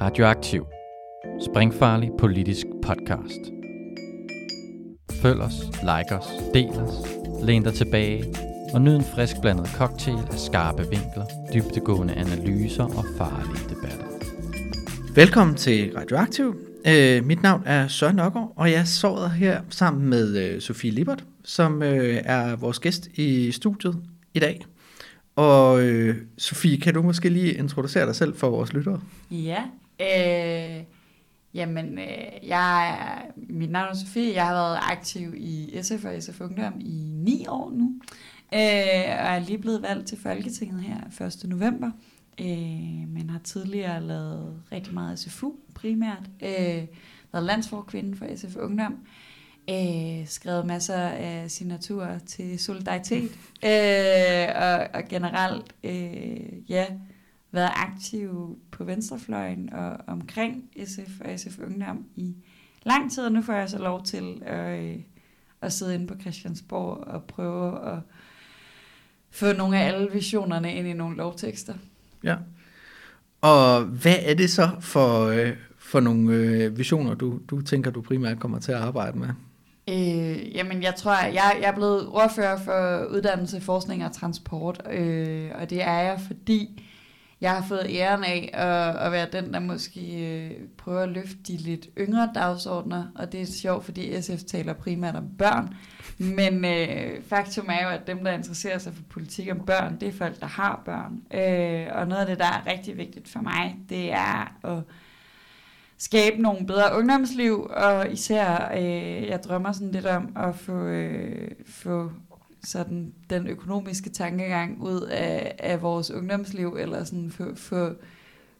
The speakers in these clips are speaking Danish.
Radioaktiv. Springfarlig politisk podcast. Følg os, like os, del os, læn dig tilbage og nyd en frisk blandet cocktail af skarpe vinkler, dybtegående analyser og farlige debatter. Velkommen til Radioaktiv. Øh, mit navn er Søren Nørgaard, og jeg sover her sammen med øh, Sofie Libert, som øh, er vores gæst i studiet i dag. Og øh, Sofie, kan du måske lige introducere dig selv for vores lyttere? Ja, øh, jamen, øh, jeg er, mit navn er Sofie, jeg har været aktiv i SF og SF Ungdom i ni år nu, øh, og er lige blevet valgt til Folketinget her 1. november, øh, men har tidligere lavet rigtig meget SFU primært, øh, været landsforkvinde for SF Ungdom, øh, skrevet masser af signaturer til solidaritet, øh, og, og generelt, øh, ja, været aktiv på venstrefløjen og omkring SF og SF Ungdom i lang tid, og nu får jeg så lov til at, øh, at sidde inde på Christiansborg og prøve at få nogle af alle visionerne ind i nogle lovtekster. Ja. Og hvad er det så for, øh, for nogle øh, visioner, du, du tænker, du primært kommer til at arbejde med? Øh, jamen, jeg tror, jeg, jeg er blevet ordfører for uddannelse, forskning og transport, øh, og det er jeg, fordi jeg har fået æren af at, at være den, der måske øh, prøver at løfte de lidt yngre dagsordner, og det er sjovt, fordi SF taler primært om børn, men øh, faktum er jo, at dem, der interesserer sig for politik om børn, det er folk, der har børn. Øh, og noget af det, der er rigtig vigtigt for mig, det er at skabe nogle bedre ungdomsliv, og især, øh, jeg drømmer sådan lidt om at få, øh, få sådan den økonomiske tankegang ud af, af vores ungdomsliv, eller sådan få, få,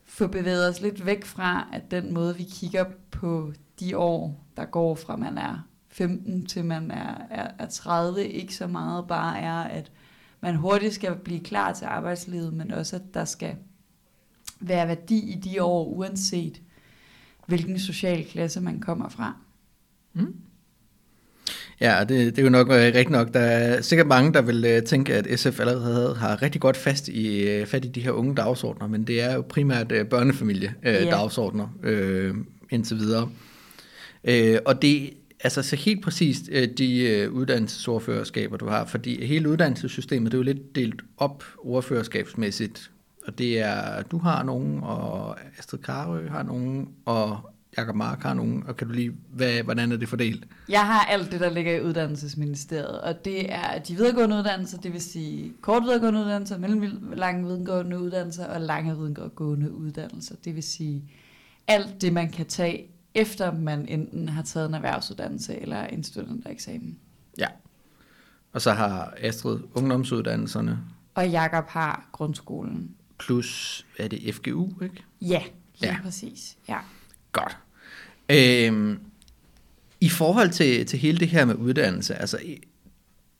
få bevæget os lidt væk fra, at den måde, vi kigger på de år, der går fra man er 15 til man er, er, er 30, ikke så meget bare er, at man hurtigt skal blive klar til arbejdslivet, men også, at der skal være værdi i de år, uanset hvilken social klasse man kommer fra. Mm. Ja, det, det er jo nok øh, rigtigt nok. Der er sikkert mange, der vil øh, tænke, at SF allerede har rigtig godt fast i, øh, fat i de her unge dagsordner, men det er jo primært børnefamilie-dagsordner yeah. øh, indtil videre. Øh, og det altså så helt præcist de uddannelsesordførerskaber, du har, fordi hele uddannelsessystemet, det er jo lidt delt op ordførerskabsmæssigt, og det er, du har nogen, og Astrid Karø har nogen, og Jakob Mark har nogen, og kan du lige, hvad, hvordan er det fordelt? Jeg har alt det, der ligger i uddannelsesministeriet, og det er de videregående uddannelser, det vil sige kort videregående uddannelser, mellemlange videregående uddannelser og lange videregående uddannelser. Det vil sige alt det, man kan tage, efter man enten har taget en erhvervsuddannelse eller en studentereksamen. Ja, og så har Astrid ungdomsuddannelserne. Og Jakob har grundskolen. Plus, er det FGU, ikke? Ja, lige ja. præcis. Ja. Godt. Øhm, I forhold til, til hele det her med uddannelse, altså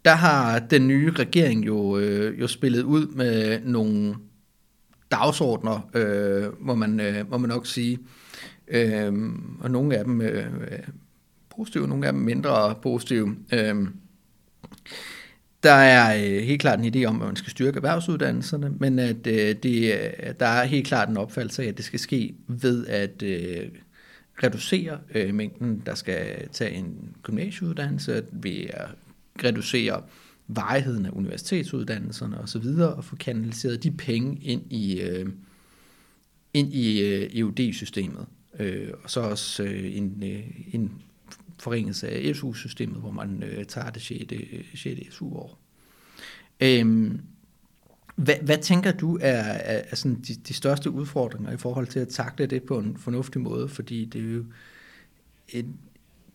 der har den nye regering jo, øh, jo spillet ud med nogle dagsordner, øh, må, man, øh, må man nok sige. Øh, og nogle af dem øh, øh, positive, nogle af dem mindre positive. Øh, der er øh, helt klart en idé om, at man skal styrke erhvervsuddannelserne, men at øh, det, øh, der er helt klart en opfattelse af, at det skal ske ved at øh, reducere øh, mængden, der skal tage en gymnasieuddannelse, ved at øh, reducere varigheden af universitetsuddannelserne osv., og få kanaliseret de penge ind i, øh, ind i øh, EUD-systemet. Øh, og så også øh, en, øh, en forringelse af SU-systemet, hvor man øh, tager det 6. 6. SU-år. Øhm, hvad, hvad tænker du er, er, er sådan de, de største udfordringer i forhold til at takle det på en fornuftig måde? Fordi det er jo et,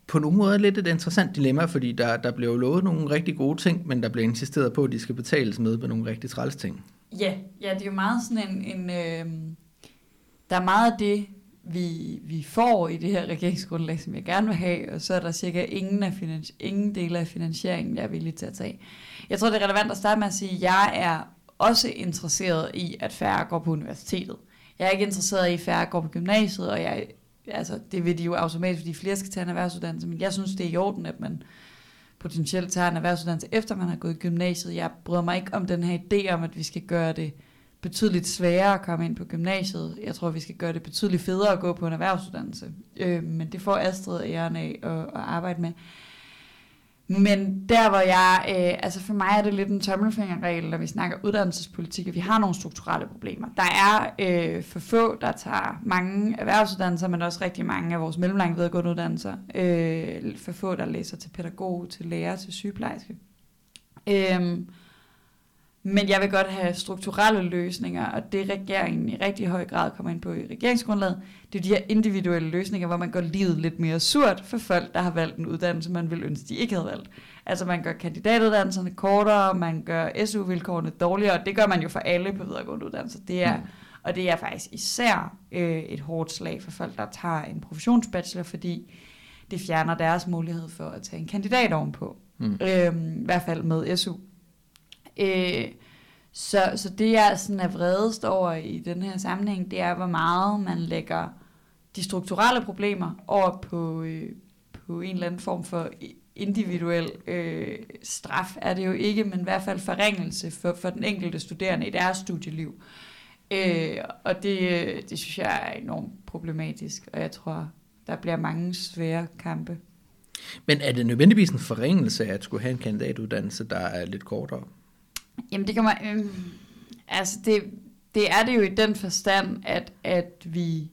på nogle måder lidt et interessant dilemma, fordi der, der bliver jo lovet nogle rigtig gode ting, men der bliver insisteret på, at de skal betales med på nogle rigtig træls ting. Ja, ja, det er jo meget sådan en... en øh, der er meget af det, vi, vi får i det her regeringsgrundlag, som jeg gerne vil have, og så er der cirka ingen, af finans, ingen dele af finansieringen, jeg er villig til at tage. Jeg tror, det er relevant at starte med at sige, at jeg er også interesseret i, at færre går på universitetet. Jeg er ikke interesseret i, at færre går på gymnasiet, og jeg, altså, det vil de jo automatisk, fordi flere skal tage en erhvervsuddannelse, men jeg synes, det er i orden, at man potentielt tager en erhvervsuddannelse, efter man har gået i gymnasiet. Jeg bryder mig ikke om den her idé om, at vi skal gøre det betydeligt sværere at komme ind på gymnasiet. Jeg tror, vi skal gøre det betydeligt federe at gå på en erhvervsuddannelse. Øh, men det får Astrid æren af at, at arbejde med. Men der hvor jeg, øh, altså for mig er det lidt en tommelfingerregel, når vi snakker uddannelsespolitik, at vi har nogle strukturelle problemer. Der er øh, for få, der tager mange erhvervsuddannelser, men også rigtig mange af vores mellemlange videregående uddannelser. Øh, for få, der læser til pædagog, til lærer, til sygeplejerske. Øh, men jeg vil godt have strukturelle løsninger, og det regeringen i rigtig høj grad kommer ind på i regeringsgrundlaget, det er de her individuelle løsninger, hvor man gør livet lidt mere surt for folk, der har valgt en uddannelse, man vil ønske, de ikke havde valgt. Altså man gør kandidatuddannelserne kortere, man gør SU-vilkårene dårligere, og det gør man jo for alle på videregående uddannelser. Det er, mm. Og det er faktisk især øh, et hårdt slag for folk, der tager en professionsbachelor, fordi det fjerner deres mulighed for at tage en kandidat ovenpå. Mm. Øh, I hvert fald med SU. Øh, så, så det jeg sådan er vredest over i den her sammenhæng, det er, hvor meget man lægger de strukturelle problemer over på, øh, på en eller anden form for individuel øh, straf, er det jo ikke, men i hvert fald forringelse for, for den enkelte studerende i deres studieliv. Øh, og det, øh, det synes jeg er enormt problematisk, og jeg tror, der bliver mange svære kampe. Men er det nødvendigvis en forringelse at skulle have en kandidatuddannelse, der er lidt kortere? Jamen det kommer... øh, altså det, det er det jo i den forstand, at, at vi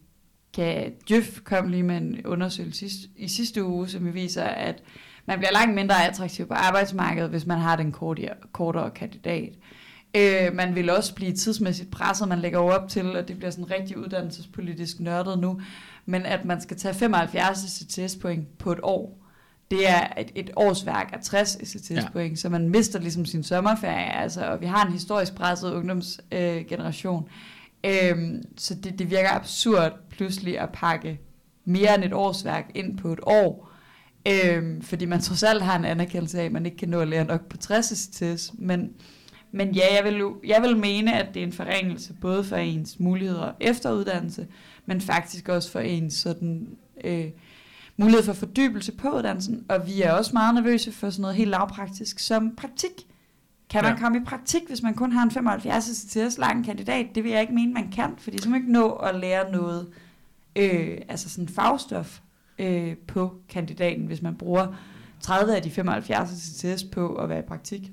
kan, Djøf kom lige med en undersøgelse i, i sidste uge, som viser, at man bliver langt mindre attraktiv på arbejdsmarkedet, hvis man har den kortere, kortere kandidat. Øh, man vil også blive tidsmæssigt presset, man lægger op til, og det bliver sådan rigtig uddannelsespolitisk nørdet nu, men at man skal tage 75 CTS-point på et år, det er et, et årsværk af 60 ECTS-point, ja. så man mister ligesom sin sommerferie, altså, og vi har en historisk presset ungdomsgeneration. Øh, øhm, så det, det virker absurd pludselig at pakke mere end et årsværk ind på et år, øh, fordi man trods alt har en anerkendelse af, at man ikke kan nå at lære nok på 60 ECTS, men, men ja, jeg vil, jeg vil mene, at det er en forringelse både for ens muligheder efter uddannelse, men faktisk også for ens sådan... Øh, mulighed for fordybelse på uddannelsen, og vi er også meget nervøse for sådan noget helt lavpraktisk som praktik. Kan man ja. komme i praktik, hvis man kun har en 75 ECTS lang kandidat? Det vil jeg ikke mene, man kan, fordi så man ikke nå at lære noget, øh, altså sådan fagstof øh, på kandidaten, hvis man bruger 30 af de 75 ECTS på at være i praktik.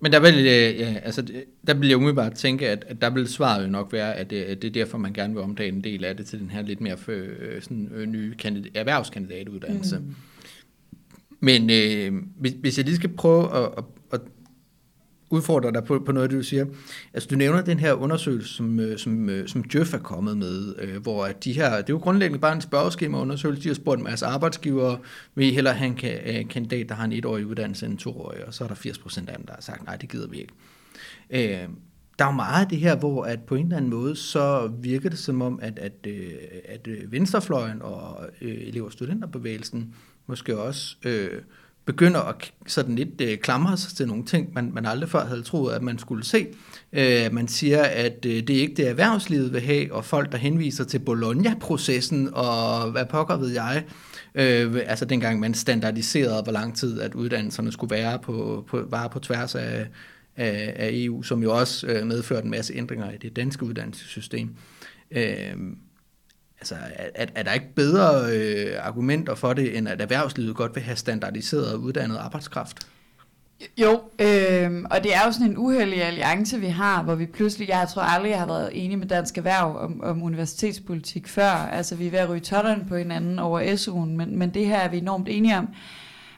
Men der vil, øh, ja, altså, der vil jeg umiddelbart tænke, at, at der vil svaret jo nok være, at det, at det er derfor, man gerne vil omdage en del af det til den her lidt mere øh, sådan, øh, nye kandidat, erhvervskandidatuddannelse. Mm. Men øh, hvis, hvis jeg lige skal prøve at, at, at udfordre dig på, på noget, du siger. Altså, du nævner den her undersøgelse, som, øh, som, øh, som Jeff er kommet med, øh, hvor de her, det er jo grundlæggende bare en spørgeskema-undersøgelse, de har spurgt en masse arbejdsgivere, vil I hellere have en, en øh, kandidat, der har en etårig uddannelse end en toårig, og så er der 80 procent af dem, der har sagt, nej, det gider vi ikke. Øh, der er jo meget af det her, hvor at på en eller anden måde, så virker det som om, at, at, at, at venstrefløjen og øh, elev- og studenterbevægelsen måske også øh, begynder at sådan lidt øh, klamre sig til nogle ting, man, man aldrig før havde troet, at man skulle se. Øh, man siger, at øh, det er ikke det erhvervslivet vil have, og folk, der henviser til Bologna-processen, og hvad pokker ved jeg, øh, altså dengang man standardiserede, hvor lang tid, at uddannelserne skulle være på, på, var på tværs af, af, af EU, som jo også øh, medførte en masse ændringer i det danske uddannelsessystem. Øh, Altså, er, er der ikke bedre øh, argumenter for det, end at erhvervslivet godt vil have standardiseret og uddannet arbejdskraft? Jo, øh, og det er jo sådan en uheldig alliance, vi har, hvor vi pludselig, jeg tror aldrig, jeg har været enig med Dansk Erhverv om, om universitetspolitik før. Altså, vi er ved at ryge totterne på hinanden over SU'en, men, men det her er vi enormt enige om.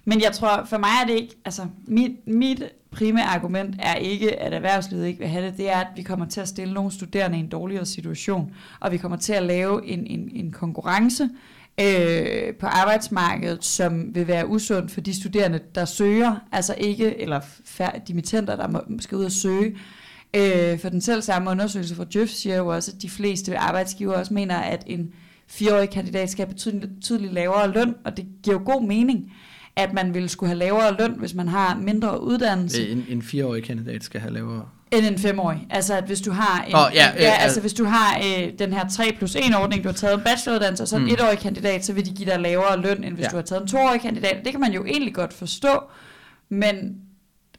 Men jeg tror, for mig er det ikke, altså mit, mit primære argument er ikke, at erhvervslivet ikke vil have det. Det er, at vi kommer til at stille nogle studerende i en dårligere situation, og vi kommer til at lave en, en, en konkurrence øh, på arbejdsmarkedet, som vil være usund for de studerende, der søger, altså ikke, eller dimittenter, der må, skal ud og søge. Øh, for den selv samme undersøgelse fra Djøf siger jo også, at de fleste arbejdsgiver også mener, at en fireårig kandidat skal have betydeligt, betydeligt lavere løn, og det giver jo god mening at man ville skulle have lavere løn, hvis man har mindre uddannelse. En, en fireårig kandidat skal have lavere end en femårig. Altså, at hvis du har, en, oh, ja, ja, ja, altså, hvis du har øh, den her 3 plus 1 ordning, du har taget en bacheloruddannelse, og så en mm. etårig kandidat, så vil de give dig lavere løn, end hvis ja. du har taget en toårig kandidat. Det kan man jo egentlig godt forstå, men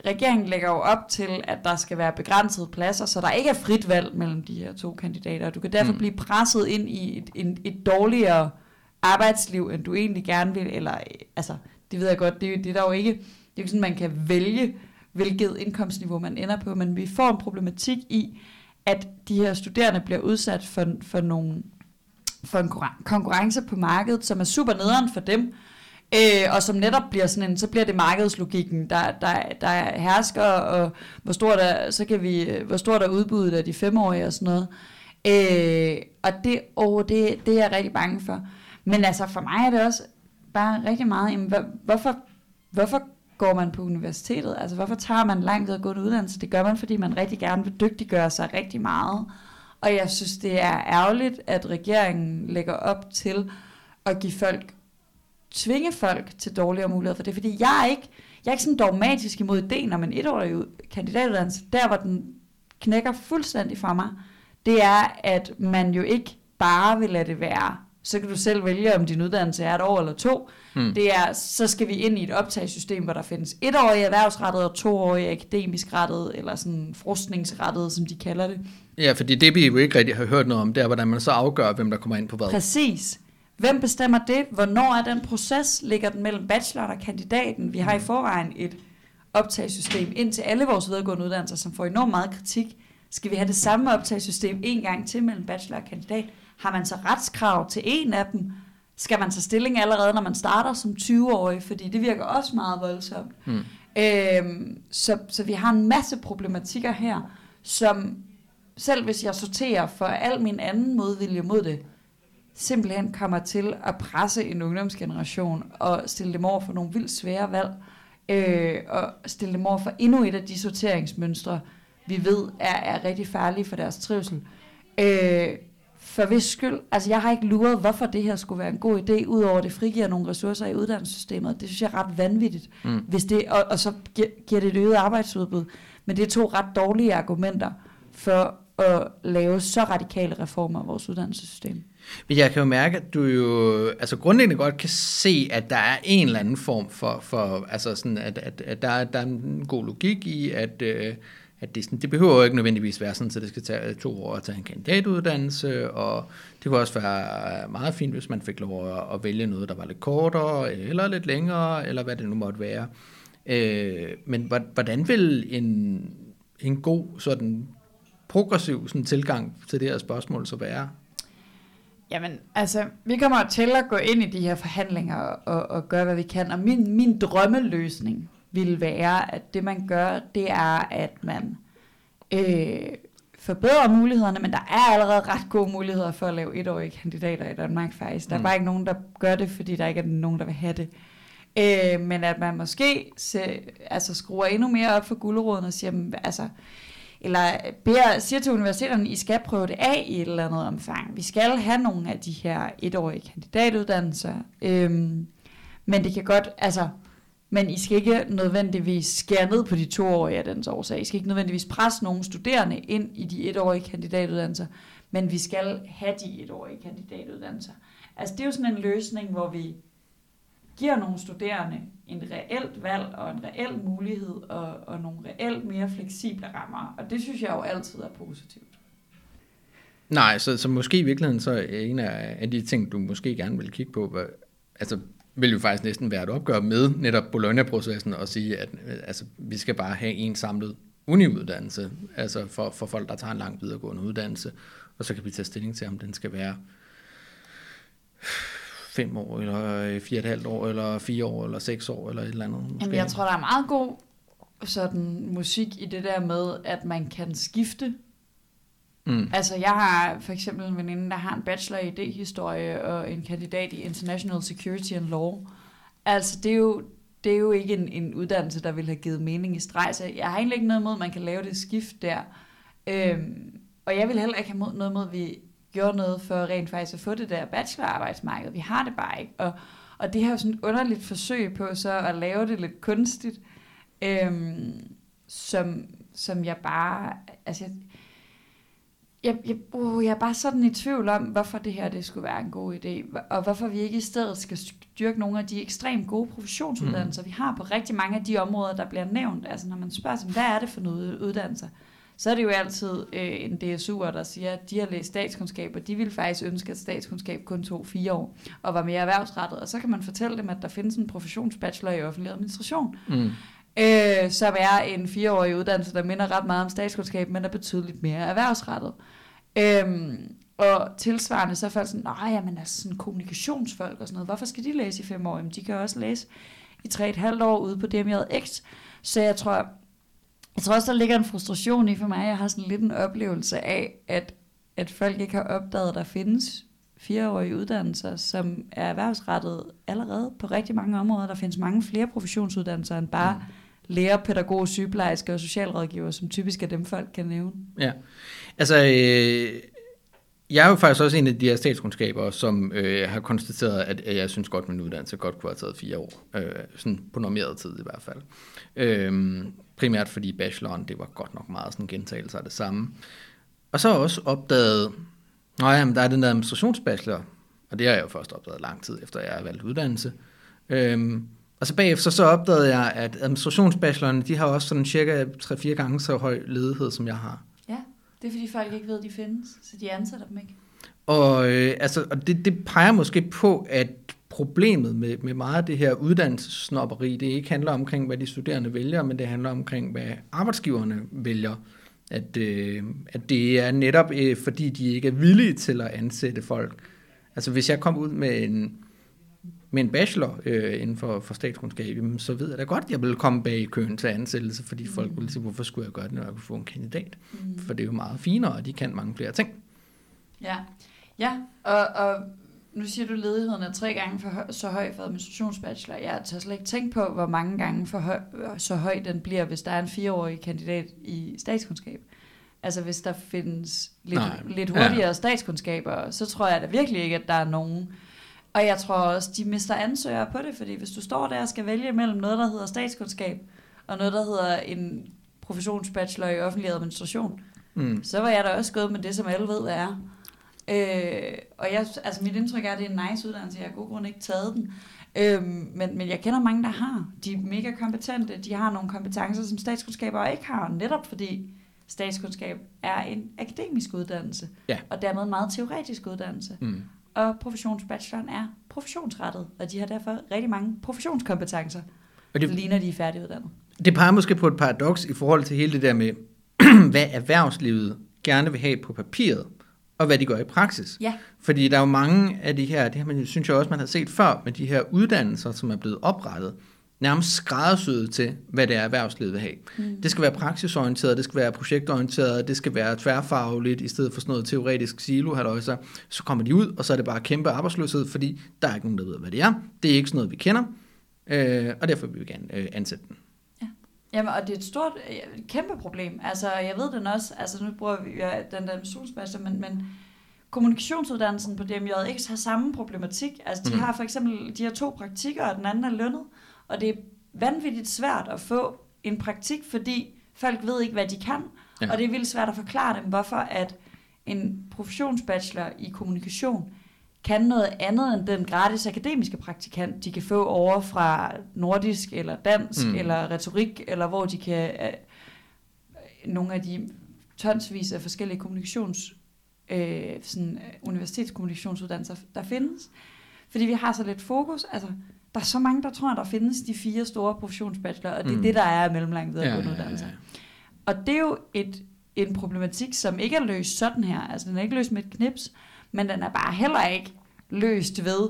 regeringen lægger jo op til, at der skal være begrænsede pladser, så der ikke er frit valg mellem de her to kandidater. Du kan derfor Mm. mm. blive presset ind i et, en, et dårligere arbejdsliv, end du egentlig gerne vil, eller altså, det ved jeg godt, det, er det er der jo ikke, det er jo ikke sådan, man kan vælge, hvilket indkomstniveau man ender på, men vi får en problematik i, at de her studerende bliver udsat for, for nogle for en konkurrence på markedet, som er super nederen for dem, øh, og som netop bliver sådan en, så bliver det markedslogikken, der, der, der hersker, og hvor stort er, så kan vi, hvor stort er udbuddet af de femårige og sådan noget. Øh, og det, åh, det, det er jeg rigtig bange for. Men altså for mig er det også bare rigtig meget, jamen, hvor, hvorfor, hvorfor går man på universitetet? Altså hvorfor tager man lang videregående uddannelse? Det gør man, fordi man rigtig gerne vil dygtiggøre sig rigtig meget. Og jeg synes, det er ærgerligt, at regeringen lægger op til at give folk, tvinge folk til dårligere muligheder for det. Fordi jeg er ikke, jeg er ikke sådan dogmatisk imod ideen om en etårig kandidatuddannelse. Der, hvor den knækker fuldstændig for mig, det er, at man jo ikke bare vil lade det være. Så kan du selv vælge, om din uddannelse er et år eller to. Mm. Det er, så skal vi ind i et optagssystem, hvor der findes etårige erhvervsrettet og toårige akademisk rettet, eller sådan forskningsrettet, som de kalder det. Ja, fordi det vi jo ikke rigtig har hørt noget om, det er, hvordan man så afgør, hvem der kommer ind på hvad. Præcis. Hvem bestemmer det? Hvornår er den proces? Ligger den mellem bachelor og kandidaten? Vi har i forvejen et optagssystem ind til alle vores videregående uddannelser, som får enormt meget kritik. Skal vi have det samme optagssystem en gang til mellem bachelor og kandidat? Har man så retskrav til en af dem? Skal man tage stilling allerede, når man starter som 20-årig? Fordi det virker også meget voldsomt. Mm. Øhm, så, så vi har en masse problematikker her, som selv hvis jeg sorterer for al min anden modvilje mod det, simpelthen kommer til at presse en ungdomsgeneration og stille dem over for nogle vildt svære valg, øh, og stille dem over for endnu et af de sorteringsmønstre, vi ved er, er rigtig farlige for deres trivsel. Øh, for hvis skyld, altså jeg har ikke luret, hvorfor det her skulle være en god idé, udover at det frigiver nogle ressourcer i uddannelsessystemet. Det synes jeg er ret vanvittigt. Mm. Hvis det, og, og så gi- giver det et øget arbejdsudbud. Men det er to ret dårlige argumenter for at lave så radikale reformer af vores uddannelsessystem. Men jeg kan jo mærke, at du jo altså grundlæggende godt kan se, at der er en eller anden form for, for altså sådan, at, at, at der, er, der er en god logik i, at, øh, at det, sådan, det behøver jo ikke nødvendigvis være sådan, så det skal tage to år at tage en kandidatuddannelse, og det kunne også være meget fint, hvis man fik lov at, vælge noget, der var lidt kortere, eller lidt længere, eller hvad det nu måtte være. Øh, men hvordan vil en, en god sådan progressiv sådan, tilgang til det her spørgsmål så være? Jamen, altså, vi kommer til at gå ind i de her forhandlinger og, og gøre, hvad vi kan. Og min, min drømmeløsning ville være, at det man gør, det er, at man øh, forbedrer mulighederne, men der er allerede ret gode muligheder for at lave etårige kandidater i Danmark faktisk. Der er Mm. bare ikke nogen, der gør det, fordi der ikke er nogen, der vil have det. Øh, men at man måske se, altså skruer endnu mere op for guleroden og siger, "Men, altså, eller beder, siger til universiteterne, I skal prøve det af i et eller andet omfang. Vi skal have nogle af de her etårige kandidatuddannelser. Øhm, men det kan godt, altså, men I skal ikke nødvendigvis skære ned på de toårige af dens årsag. I skal ikke nødvendigvis presse nogen studerende ind i de etårige kandidatuddannelser, men vi skal have de etårige kandidatuddannelser. Altså det er jo sådan en løsning, hvor vi giver nogle studerende en reelt valg og en reel mulighed og, og nogle reelt mere fleksible rammer. Og det synes jeg jo altid er positivt. Nej, så, så måske i virkeligheden så er en af, af de ting, du måske gerne vil kigge på, hvad, altså vil jo faktisk næsten være et opgør med netop Bologna-processen og sige, at øh, altså, vi skal bare have en samlet uniuddannelse, altså for, for folk, der tager en lang videregående uddannelse, og så kan vi tage stilling til, om den skal være fem år, eller øh, fire og et halvt år, eller fire år, eller seks år, eller et eller andet. Måske. Jamen, jeg tror, der er meget god sådan musik i det der med, at man kan skifte. Mm. Altså, jeg har for eksempel en veninde, der har en bachelor i idéhistorie og en kandidat i International Security and Law. Altså, det er jo, det er jo ikke en, en uddannelse, der vil have givet mening i streg, så jeg har egentlig ikke noget imod, at man kan lave det skift der. Øhm, og jeg vil heller ikke have mod, noget imod, at vi gjorde noget for rent faktisk at få det der bachelorarbejdsmarked. Vi har det bare ikke. Og, og det her er jo sådan et underligt forsøg på så at lave det lidt kunstigt, øhm, som, som jeg bare... Altså, jeg, jeg, jeg, uh, jeg er bare sådan i tvivl om, hvorfor det her det skulle være en god idé, og hvorfor vi ikke i stedet skal styrke nogle af de ekstremt gode professionsuddannelser, mm. vi har på rigtig mange af de områder, der bliver nævnt. Altså når man spørger sig, hvad er det for noget uddannelser? Så er det jo altid øh, en DSU'er, der siger, at de har læst statskundskab, og de ville faktisk ønske, at statskundskab kun tog fire år og var mere erhvervsrettet. Og så kan man fortælle dem, at der findes en professionsbachelor i offentlig administration. Mm øh, som er en fireårig uddannelse, der minder ret meget om statskundskab, men er betydeligt mere erhvervsrettet. Øhm, og tilsvarende så er folk sådan, nej, jamen altså sådan kommunikationsfolk og sådan noget, hvorfor skal de læse i fem år? Jamen de kan også læse i tre et halvt år ude på DMJX. Så jeg tror, jeg tror også, der ligger en frustration i for mig. Jeg har sådan lidt en oplevelse af, at, at folk ikke har opdaget, at der findes fireårige uddannelser, som er erhvervsrettet allerede på rigtig mange områder. Der findes mange flere professionsuddannelser end bare mm lærer, pædagog, sygeplejerske og socialrådgiver, som typisk er dem, folk kan nævne. Ja, altså øh, jeg er jo faktisk også en af de her statskundskaber, som øh, har konstateret, at jeg synes godt, at min uddannelse godt kunne have taget fire år, øh, sådan på normeret tid i hvert fald. Øh, primært fordi bacheloren, det var godt nok meget sådan gentagelse af det samme. Og så har jeg også opdaget, nej, ja, der er den der administrationsbachelor, og det har jeg jo først opdaget lang tid efter, jeg har valgt uddannelse. Øh, og så bagefter så opdagede jeg, at administrationsbachelorerne, de har også sådan cirka 3-4 gange så høj ledighed, som jeg har. Ja, det er fordi folk ikke ved, at de findes, så de ansætter dem ikke. Og, øh, altså, og det, det peger måske på, at problemet med, med meget af det her uddannelsessnopperi, det ikke handler omkring, hvad de studerende vælger, men det handler omkring, hvad arbejdsgiverne vælger. At, øh, at det er netop øh, fordi, de ikke er villige til at ansætte folk. Altså hvis jeg kom ud med en, med en bachelor øh, inden for, for statskundskab, så ved jeg da godt, at jeg vil komme bag i køen til ansættelse, fordi mm. folk vil sige, hvorfor skulle jeg gøre det, når jeg kunne få en kandidat? Mm. For det er jo meget finere, og de kan mange flere ting. Ja, ja og, og nu siger du, at ledigheden er tre gange for høj, så høj for administrationsbachelor. Jeg har slet ikke tænkt på, hvor mange gange for høj, så høj den bliver, hvis der er en fireårig kandidat i statskundskab. Altså hvis der findes lidt, lidt hurtigere ja. statskundskaber, så tror jeg da virkelig ikke, at der er nogen. Og jeg tror også, de mister ansøgere på det, fordi hvis du står der og skal vælge mellem noget, der hedder statskundskab, og noget, der hedder en professionsbachelor i offentlig administration, mm. så var jeg da også gået med det, som alle ved, hvad er. Øh, og jeg, altså mit indtryk er, at det er en nice uddannelse. Jeg har god grund ikke taget den. Øh, men, men jeg kender mange, der har. De er mega kompetente. De har nogle kompetencer, som statskundskaber ikke har. Netop fordi statskundskab er en akademisk uddannelse. Ja. Og dermed en meget teoretisk uddannelse. Mm. Og professionsbacheloren er professionsrettet. Og de har derfor rigtig mange professionskompetencer. Og det ligner, de er færdiguddannet. Det peger måske på et paradoks i forhold til hele det der med, hvad erhvervslivet gerne vil have på papiret, og hvad de gør i praksis. Ja. Fordi der er jo mange af de her, det her man, synes jeg også, man har set før, med de her uddannelser, som er blevet oprettet, nærmest skræddersyet til, hvad det er, erhvervslivet vil have. Mm. Det skal være praksisorienteret, det skal være projektorienteret, det skal være tværfagligt, i stedet for sådan noget teoretisk silo, halløjser. så kommer de ud, og så er det bare kæmpe arbejdsløshed, fordi der er ikke nogen, der ved, hvad det er. Det er ikke sådan noget, vi kender, øh, og derfor vil vi gerne øh, ansætte den. Jamen, og det er et stort, et kæmpe problem. Altså, jeg ved den også, altså nu bruger vi ja, den der solsmaster, men, men kommunikationsuddannelsen på DMJX har samme problematik. Altså, de mm. har for eksempel, de har to praktikker, og den anden er lønnet, og det er vanvittigt svært at få en praktik, fordi folk ved ikke, hvad de kan, ja. og det er vildt svært at forklare dem, hvorfor at en professionsbachelor i kommunikation kan noget andet end den gratis akademiske praktikant, de kan få over fra nordisk, eller dansk, mm. eller retorik, eller hvor de kan... Uh, nogle af de tonsvis af forskellige kommunikations... Uh, sådan, universitetskommunikationsuddannelser, der findes. Fordi vi har så lidt fokus. Altså, der er så mange, der tror, at der findes de fire store professionsbachelorer, og det er mm. det, der er mellemlang videregående ja, uddannelse. Ja, ja. Og det er jo et, en problematik, som ikke er løst sådan her. Altså, den er ikke løst med et knips, men den er bare heller ikke løst ved,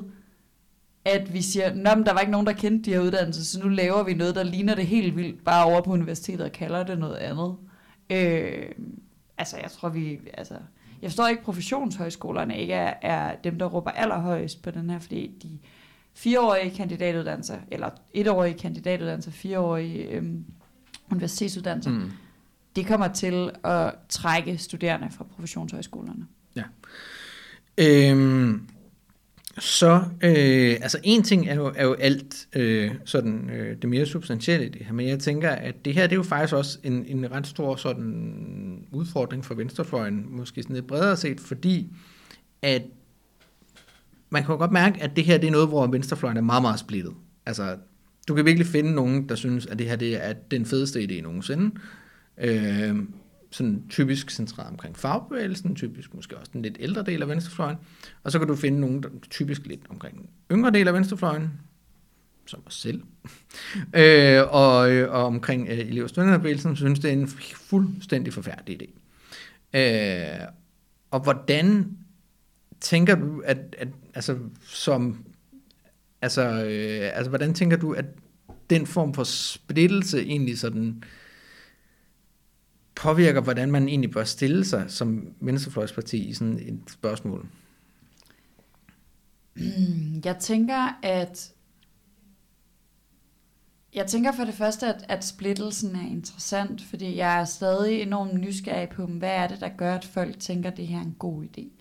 at vi siger, Nå, der var ikke nogen, der kendte de her uddannelser, så nu laver vi noget, der ligner det helt vildt, bare over på universitetet og kalder det noget andet. Øh, altså, jeg tror, vi... Altså, jeg forstår ikke, at professionshøjskolerne ikke er, er dem, der råber allerhøjst på den her, fordi de fireårige kandidatuddannelser, eller etårige kandidatuddannelser, fireårige øhm, universitetsuddannelser, mm. det kommer til at trække studerende fra professionshøjskolerne. Ja. Øhm, så, øh, altså en ting er jo, er jo alt øh, sådan, øh, det mere substantielle i det her, men jeg tænker, at det her det er jo faktisk også en, en ret stor sådan udfordring for venstrefløjen, måske sådan lidt bredere set, fordi at man kan jo godt mærke, at det her det er noget, hvor venstrefløjen er meget, meget splittet. Altså, du kan virkelig finde nogen, der synes, at det her det er den fedeste idé nogensinde. Øh, sådan typisk centreret omkring fagbevægelsen, typisk måske også den lidt ældre del af venstrefløjen. Og så kan du finde nogen, der typisk lidt omkring den yngre del af venstrefløjen, som os selv, øh, og, og omkring øh, elev- og studenterbevægelsen, synes, det er en fuldstændig forfærdelig idé. Øh, og hvordan tænker du, at, at altså, som, altså, øh, altså, hvordan tænker du, at den form for splittelse egentlig sådan påvirker, hvordan man egentlig bør stille sig som venstrefløjsparti i sådan et spørgsmål? Jeg tænker, at jeg tænker for det første, at, at splittelsen er interessant, fordi jeg er stadig enormt nysgerrig på, hvad er det, der gør, at folk tænker, at det her er en god idé.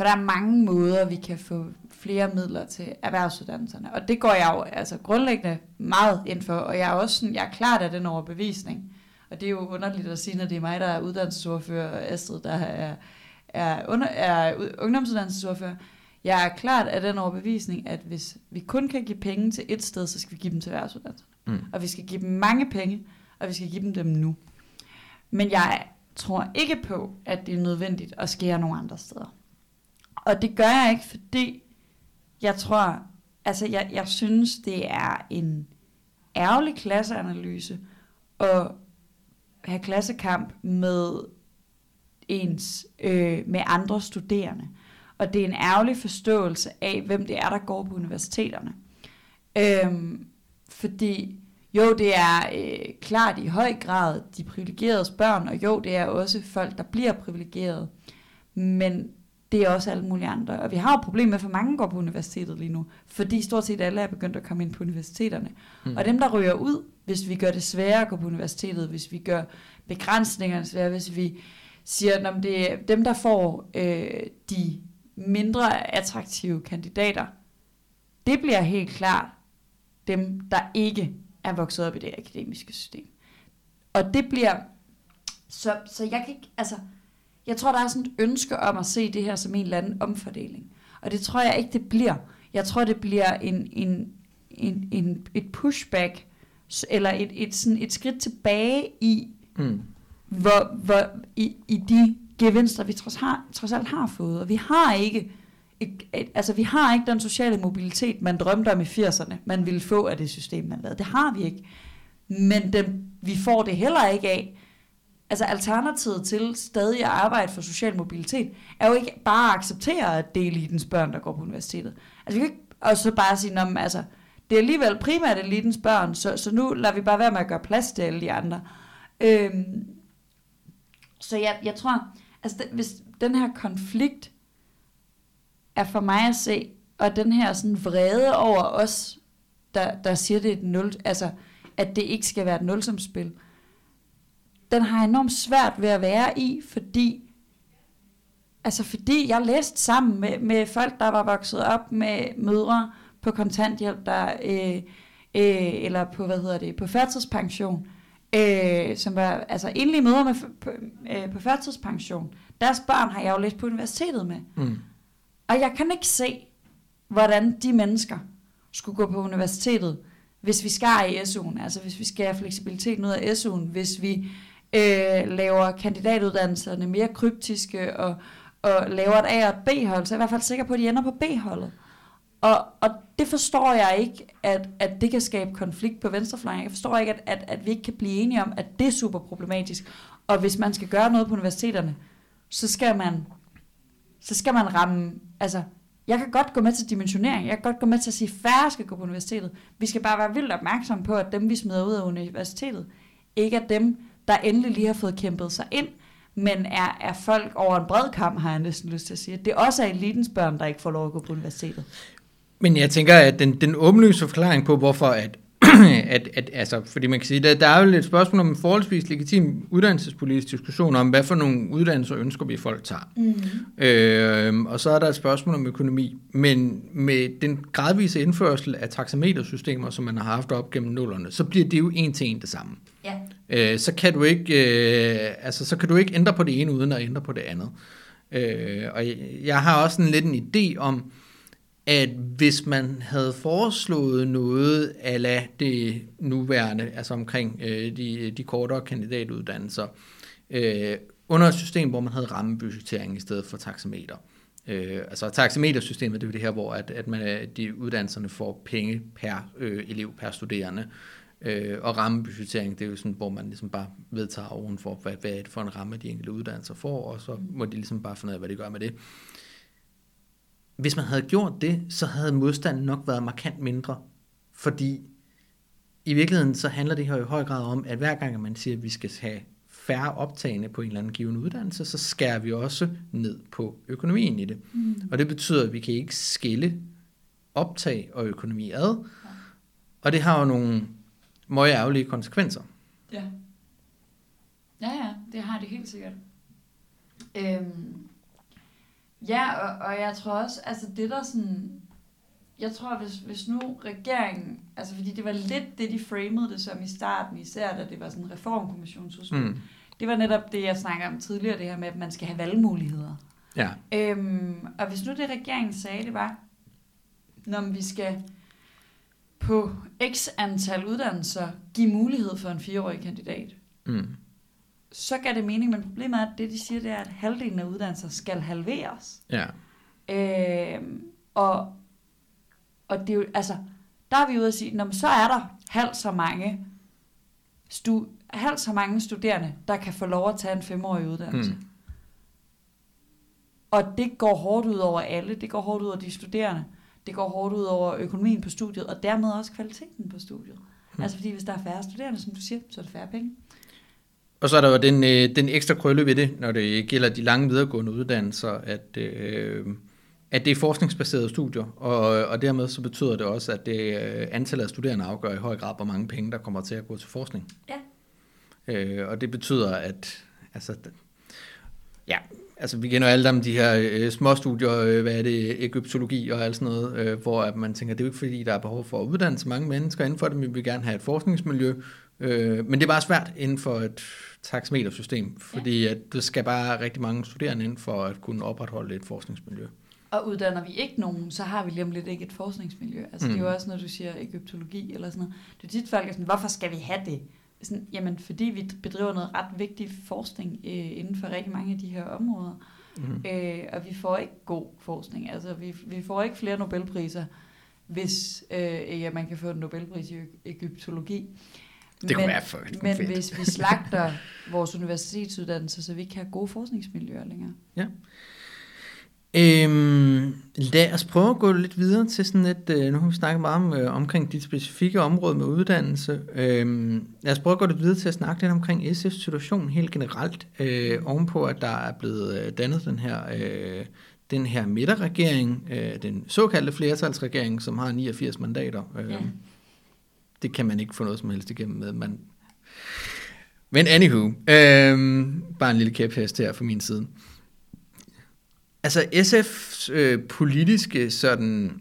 For der er mange måder, vi kan få flere midler til erhvervsuddannelserne, og det går jeg jo altså grundlæggende meget ind for, og jeg er også sådan, jeg er klart af den overbevisning. Og det er jo underligt at sige, når det er mig, der er uddannelsesordfører, og Astrid, der er, er, under, er ungdomsuddannelsesordfører. Jeg er klart af den overbevisning, at hvis vi kun kan give penge til et sted, så skal vi give dem til erhvervsuddannelserne. Mm. Og vi skal give dem mange penge, og vi skal give dem dem nu. Men jeg tror ikke på, at det er nødvendigt at skære nogle andre steder. Og det gør jeg ikke, fordi jeg tror, altså jeg, jeg synes, det er en ærgerlig klasseanalyse at have klassekamp med ens, øh, med andre studerende. Og det er en ærgerlig forståelse af, hvem det er, der går på universiteterne. Øhm, fordi jo, det er øh, klart i høj grad de privilegerede børn, og jo, det er også folk, der bliver privilegerede. Men det er også alle mulige andre. Og vi har jo et problem med, for mange går på universitetet lige nu, fordi stort set alle er begyndt at komme ind på universiteterne. Mm. Og dem, der ryger ud, hvis vi gør det sværere at gå på universitetet, hvis vi gør begrænsningerne svære, hvis vi siger, at det er dem, der får øh, de mindre attraktive kandidater, det bliver helt klart dem, der ikke er vokset op i det akademiske system. Og det bliver, så, så jeg kan ikke, altså, jeg tror, der er sådan et ønske om at se det her som en eller anden omfordeling. Og det tror jeg ikke, det bliver. Jeg tror, det bliver en, en, en, en, et pushback, eller et, et, sådan et skridt tilbage i, mm. hvor, hvor, i, i de gevinster, vi trods, har, trods alt har fået. Og vi har ikke et, et, altså vi har ikke den sociale mobilitet, man drømte om i 80'erne, man ville få af det system, man lavede. Det har vi ikke. Men dem, vi får det heller ikke af. Altså alternativet til stadig at arbejde for social mobilitet, er jo ikke bare at acceptere, at det er elitens børn, der går på universitetet. Altså vi kan ikke og så bare sige, at altså, det er alligevel primært elitens børn, så, så nu lader vi bare være med at gøre plads til alle de andre. Øhm, så jeg, jeg tror, altså det, hvis den her konflikt er for mig at se, og den her sådan vrede over os, der, der siger, det er et nul, altså, at det ikke skal være et nulsomspil, den har enormt svært ved at være i, fordi altså fordi jeg læste sammen med, med folk, der var vokset op med mødre på kontanthjælp, der, øh, øh, eller på, hvad hedder det, på færdselspension, øh, som var altså enlige mødre med, på, øh, på færdselspension. Deres børn har jeg jo læst på universitetet med. Mm. Og jeg kan ikke se, hvordan de mennesker skulle gå på universitetet, hvis vi skar i SU'en, altså hvis vi skærer fleksibiliteten ud af SU'en, hvis vi øh, laver kandidatuddannelserne mere kryptiske og, og laver et A og et B-hold, så er jeg i hvert fald sikker på, at de ender på B-holdet. Og, og det forstår jeg ikke, at, at det kan skabe konflikt på venstrefløjen. Jeg forstår ikke, at, at, at vi ikke kan blive enige om, at det er super problematisk. Og hvis man skal gøre noget på universiteterne, så skal man, så skal man ramme, altså, jeg kan godt gå med til dimensionering, jeg kan godt gå med til at sige, at færre skal gå på universitetet. Vi skal bare være vildt opmærksomme på, at dem, vi smider ud af universitetet, ikke er dem, der endelig lige har fået kæmpet sig ind, men er, er folk over en bred kamp, har jeg næsten lyst til at sige. Det er også elitens børn, der ikke får lov at gå på universitetet. Men jeg tænker, at den, den åbenlyse forklaring på, hvorfor at, at, at altså, fordi man kan sige, der, der er jo et spørgsmål om en forholdsvis legitim uddannelsespolitisk diskussion om, hvad for nogle uddannelser ønsker vi folk tager. Mm-hmm. Øh, og så er der et spørgsmål om økonomi. Men med den gradvise indførsel af taxametersystemer, som man har haft op gennem nullerne, så bliver det jo en til en det samme. Øh, så kan du ikke, øh, altså så kan du ikke ændre på det ene uden at ændre på det andet. Øh, og jeg, jeg har også en lidt en idé om, at hvis man havde foreslået noget ala det nuværende, altså omkring øh, de, de kortere kandidatuddannelser, øh, under et system, hvor man havde rammebudgettering i stedet for taxameter. Øh, altså taxametersystemet, det er jo det her, hvor at, at man, de uddannelserne får penge per øh, elev, per studerende. Øh, og rammebudgettering, det er jo sådan, hvor man ligesom bare vedtager ovenfor, hvad, hvad er det for en ramme, de enkelte uddannelser får, og så må de ligesom bare finde ud af, hvad de gør med det. Hvis man havde gjort det, så havde modstanden nok været markant mindre, fordi i virkeligheden så handler det her i høj grad om, at hver gang man siger, at vi skal have færre optagende på en eller anden given uddannelse, så skærer vi også ned på økonomien i det. Mm. Og det betyder, at vi kan ikke skille optag og økonomi ad, og det har jo nogle meget ærgerlige konsekvenser. Ja. Ja, ja, det har det helt sikkert. Øhm, ja, og, og jeg tror også, altså det der sådan, jeg tror, hvis, hvis nu regeringen, altså fordi det var lidt det, de framede det som i starten, især da det var sådan en reformkommissionsudspil, mm. det var netop det, jeg snakker om tidligere, det her med, at man skal have valgmuligheder. Ja. Øhm, og hvis nu det regeringen sagde, det var, når vi skal på x antal uddannelser give mulighed for en fireårig kandidat, Mm. så gav det mening, men problemet er, at det de siger, det er, at halvdelen af uddannelser skal halveres. Ja. Øhm, og, og det er jo, altså, der er vi ude at sige, når så er der halvt så mange stu, halvt så mange studerende, der kan få lov at tage en femårig uddannelse. Mm. Og det går hårdt ud over alle. Det går hårdt ud over de studerende. Det går hårdt ud over økonomien på studiet, og dermed også kvaliteten på studiet. Mm. Altså fordi hvis der er færre studerende, som du siger, så er der færre penge. Og så er der jo den, øh, den ekstra krølle ved det, når det gælder de lange videregående uddannelser, at, øh, at det er forskningsbaserede studier, og, og dermed så betyder det også, at det øh, antallet af studerende afgør i høj grad, hvor mange penge, der kommer til at gå til forskning. Ja. Øh, og det betyder, at altså, ja, altså vi kender alle sammen de her øh, små studier, øh, hvad er det, egyptologi og alt sådan noget, øh, hvor at man tænker, det er jo ikke fordi, der er behov for at uddanne så mange mennesker inden for det, men vi vil gerne have et forskningsmiljø, øh, men det er bare svært inden for et taxametersystem, fordi at der skal bare rigtig mange studerende ind for at kunne opretholde et forskningsmiljø. Og uddanner vi ikke nogen, så har vi lige om lidt ikke et forskningsmiljø. Altså mm. det er Mm. jo også, når du siger egyptologi eller sådan noget. Det er tit folk er sådan, hvorfor skal vi have det? Sådan, jamen, fordi vi bedriver noget ret vigtig forskning øh, inden for rigtig mange af de her områder. Mm. Øh, og vi får ikke god forskning. Altså, vi, vi får ikke flere Nobelpriser, hvis øh, ja, man kan få en Nobelpris i egyptologi. Det kunne være fucking Men fedt. hvis vi slagter vores universitetsuddannelse, så vi ikke have gode forskningsmiljøer længere. Øhm, lad os prøve at gå lidt videre til sådan et, øh, nu har vi snakket meget om, øh, omkring dit specifikke område med uddannelse. Øhm, lad os prøve at gå lidt videre til at snakke lidt omkring SF's situation helt generelt, øh, ovenpå at der er blevet øh, dannet den her, øh, den her midterregering, øh, den såkaldte flertalsregering, som har 89 mandater. Øh, Ja. Det kan man ikke få noget som helst igennem med. Man... Men anywho, øh, bare en lille kæphest her fra min side. Altså SF's øh, politiske sådan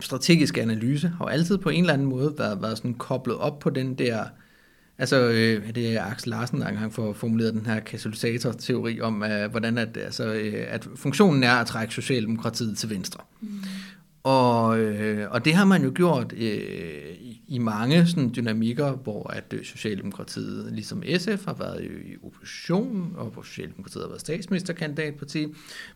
strategiske analyse har jo altid på en eller anden måde været, været sådan koblet op på den der, altså øh, det er Axel Larsen, der engang får formuleret den her katalysator-teori om, øh, hvordan at, altså, øh, at funktionen er at trække Socialdemokratiet til venstre. Mm. Og, øh, og det har man jo gjort øh, i, mange sådan, dynamikker, hvor at øh, Socialdemokratiet, ligesom SF, har været i, i opposition, og hvor Socialdemokratiet har været statsministerkandidatparti.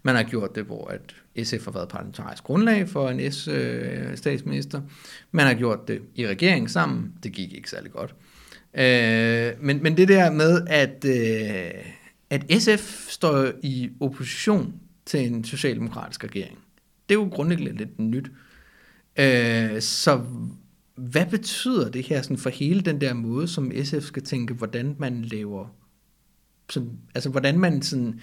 Man har gjort det, hvor at SF har været parlamentarisk grundlag for en S-statsminister. Øh, man har gjort det i regering sammen. Det gik ikke særlig godt. Øh, men, men det der med, at, øh, at SF står i opposition til en socialdemokratisk regering, det er jo grundlæggende lidt nyt. Øh, så hvad betyder det her sådan for hele den der måde, som SF skal tænke, hvordan man laver, sådan, altså hvordan man sådan,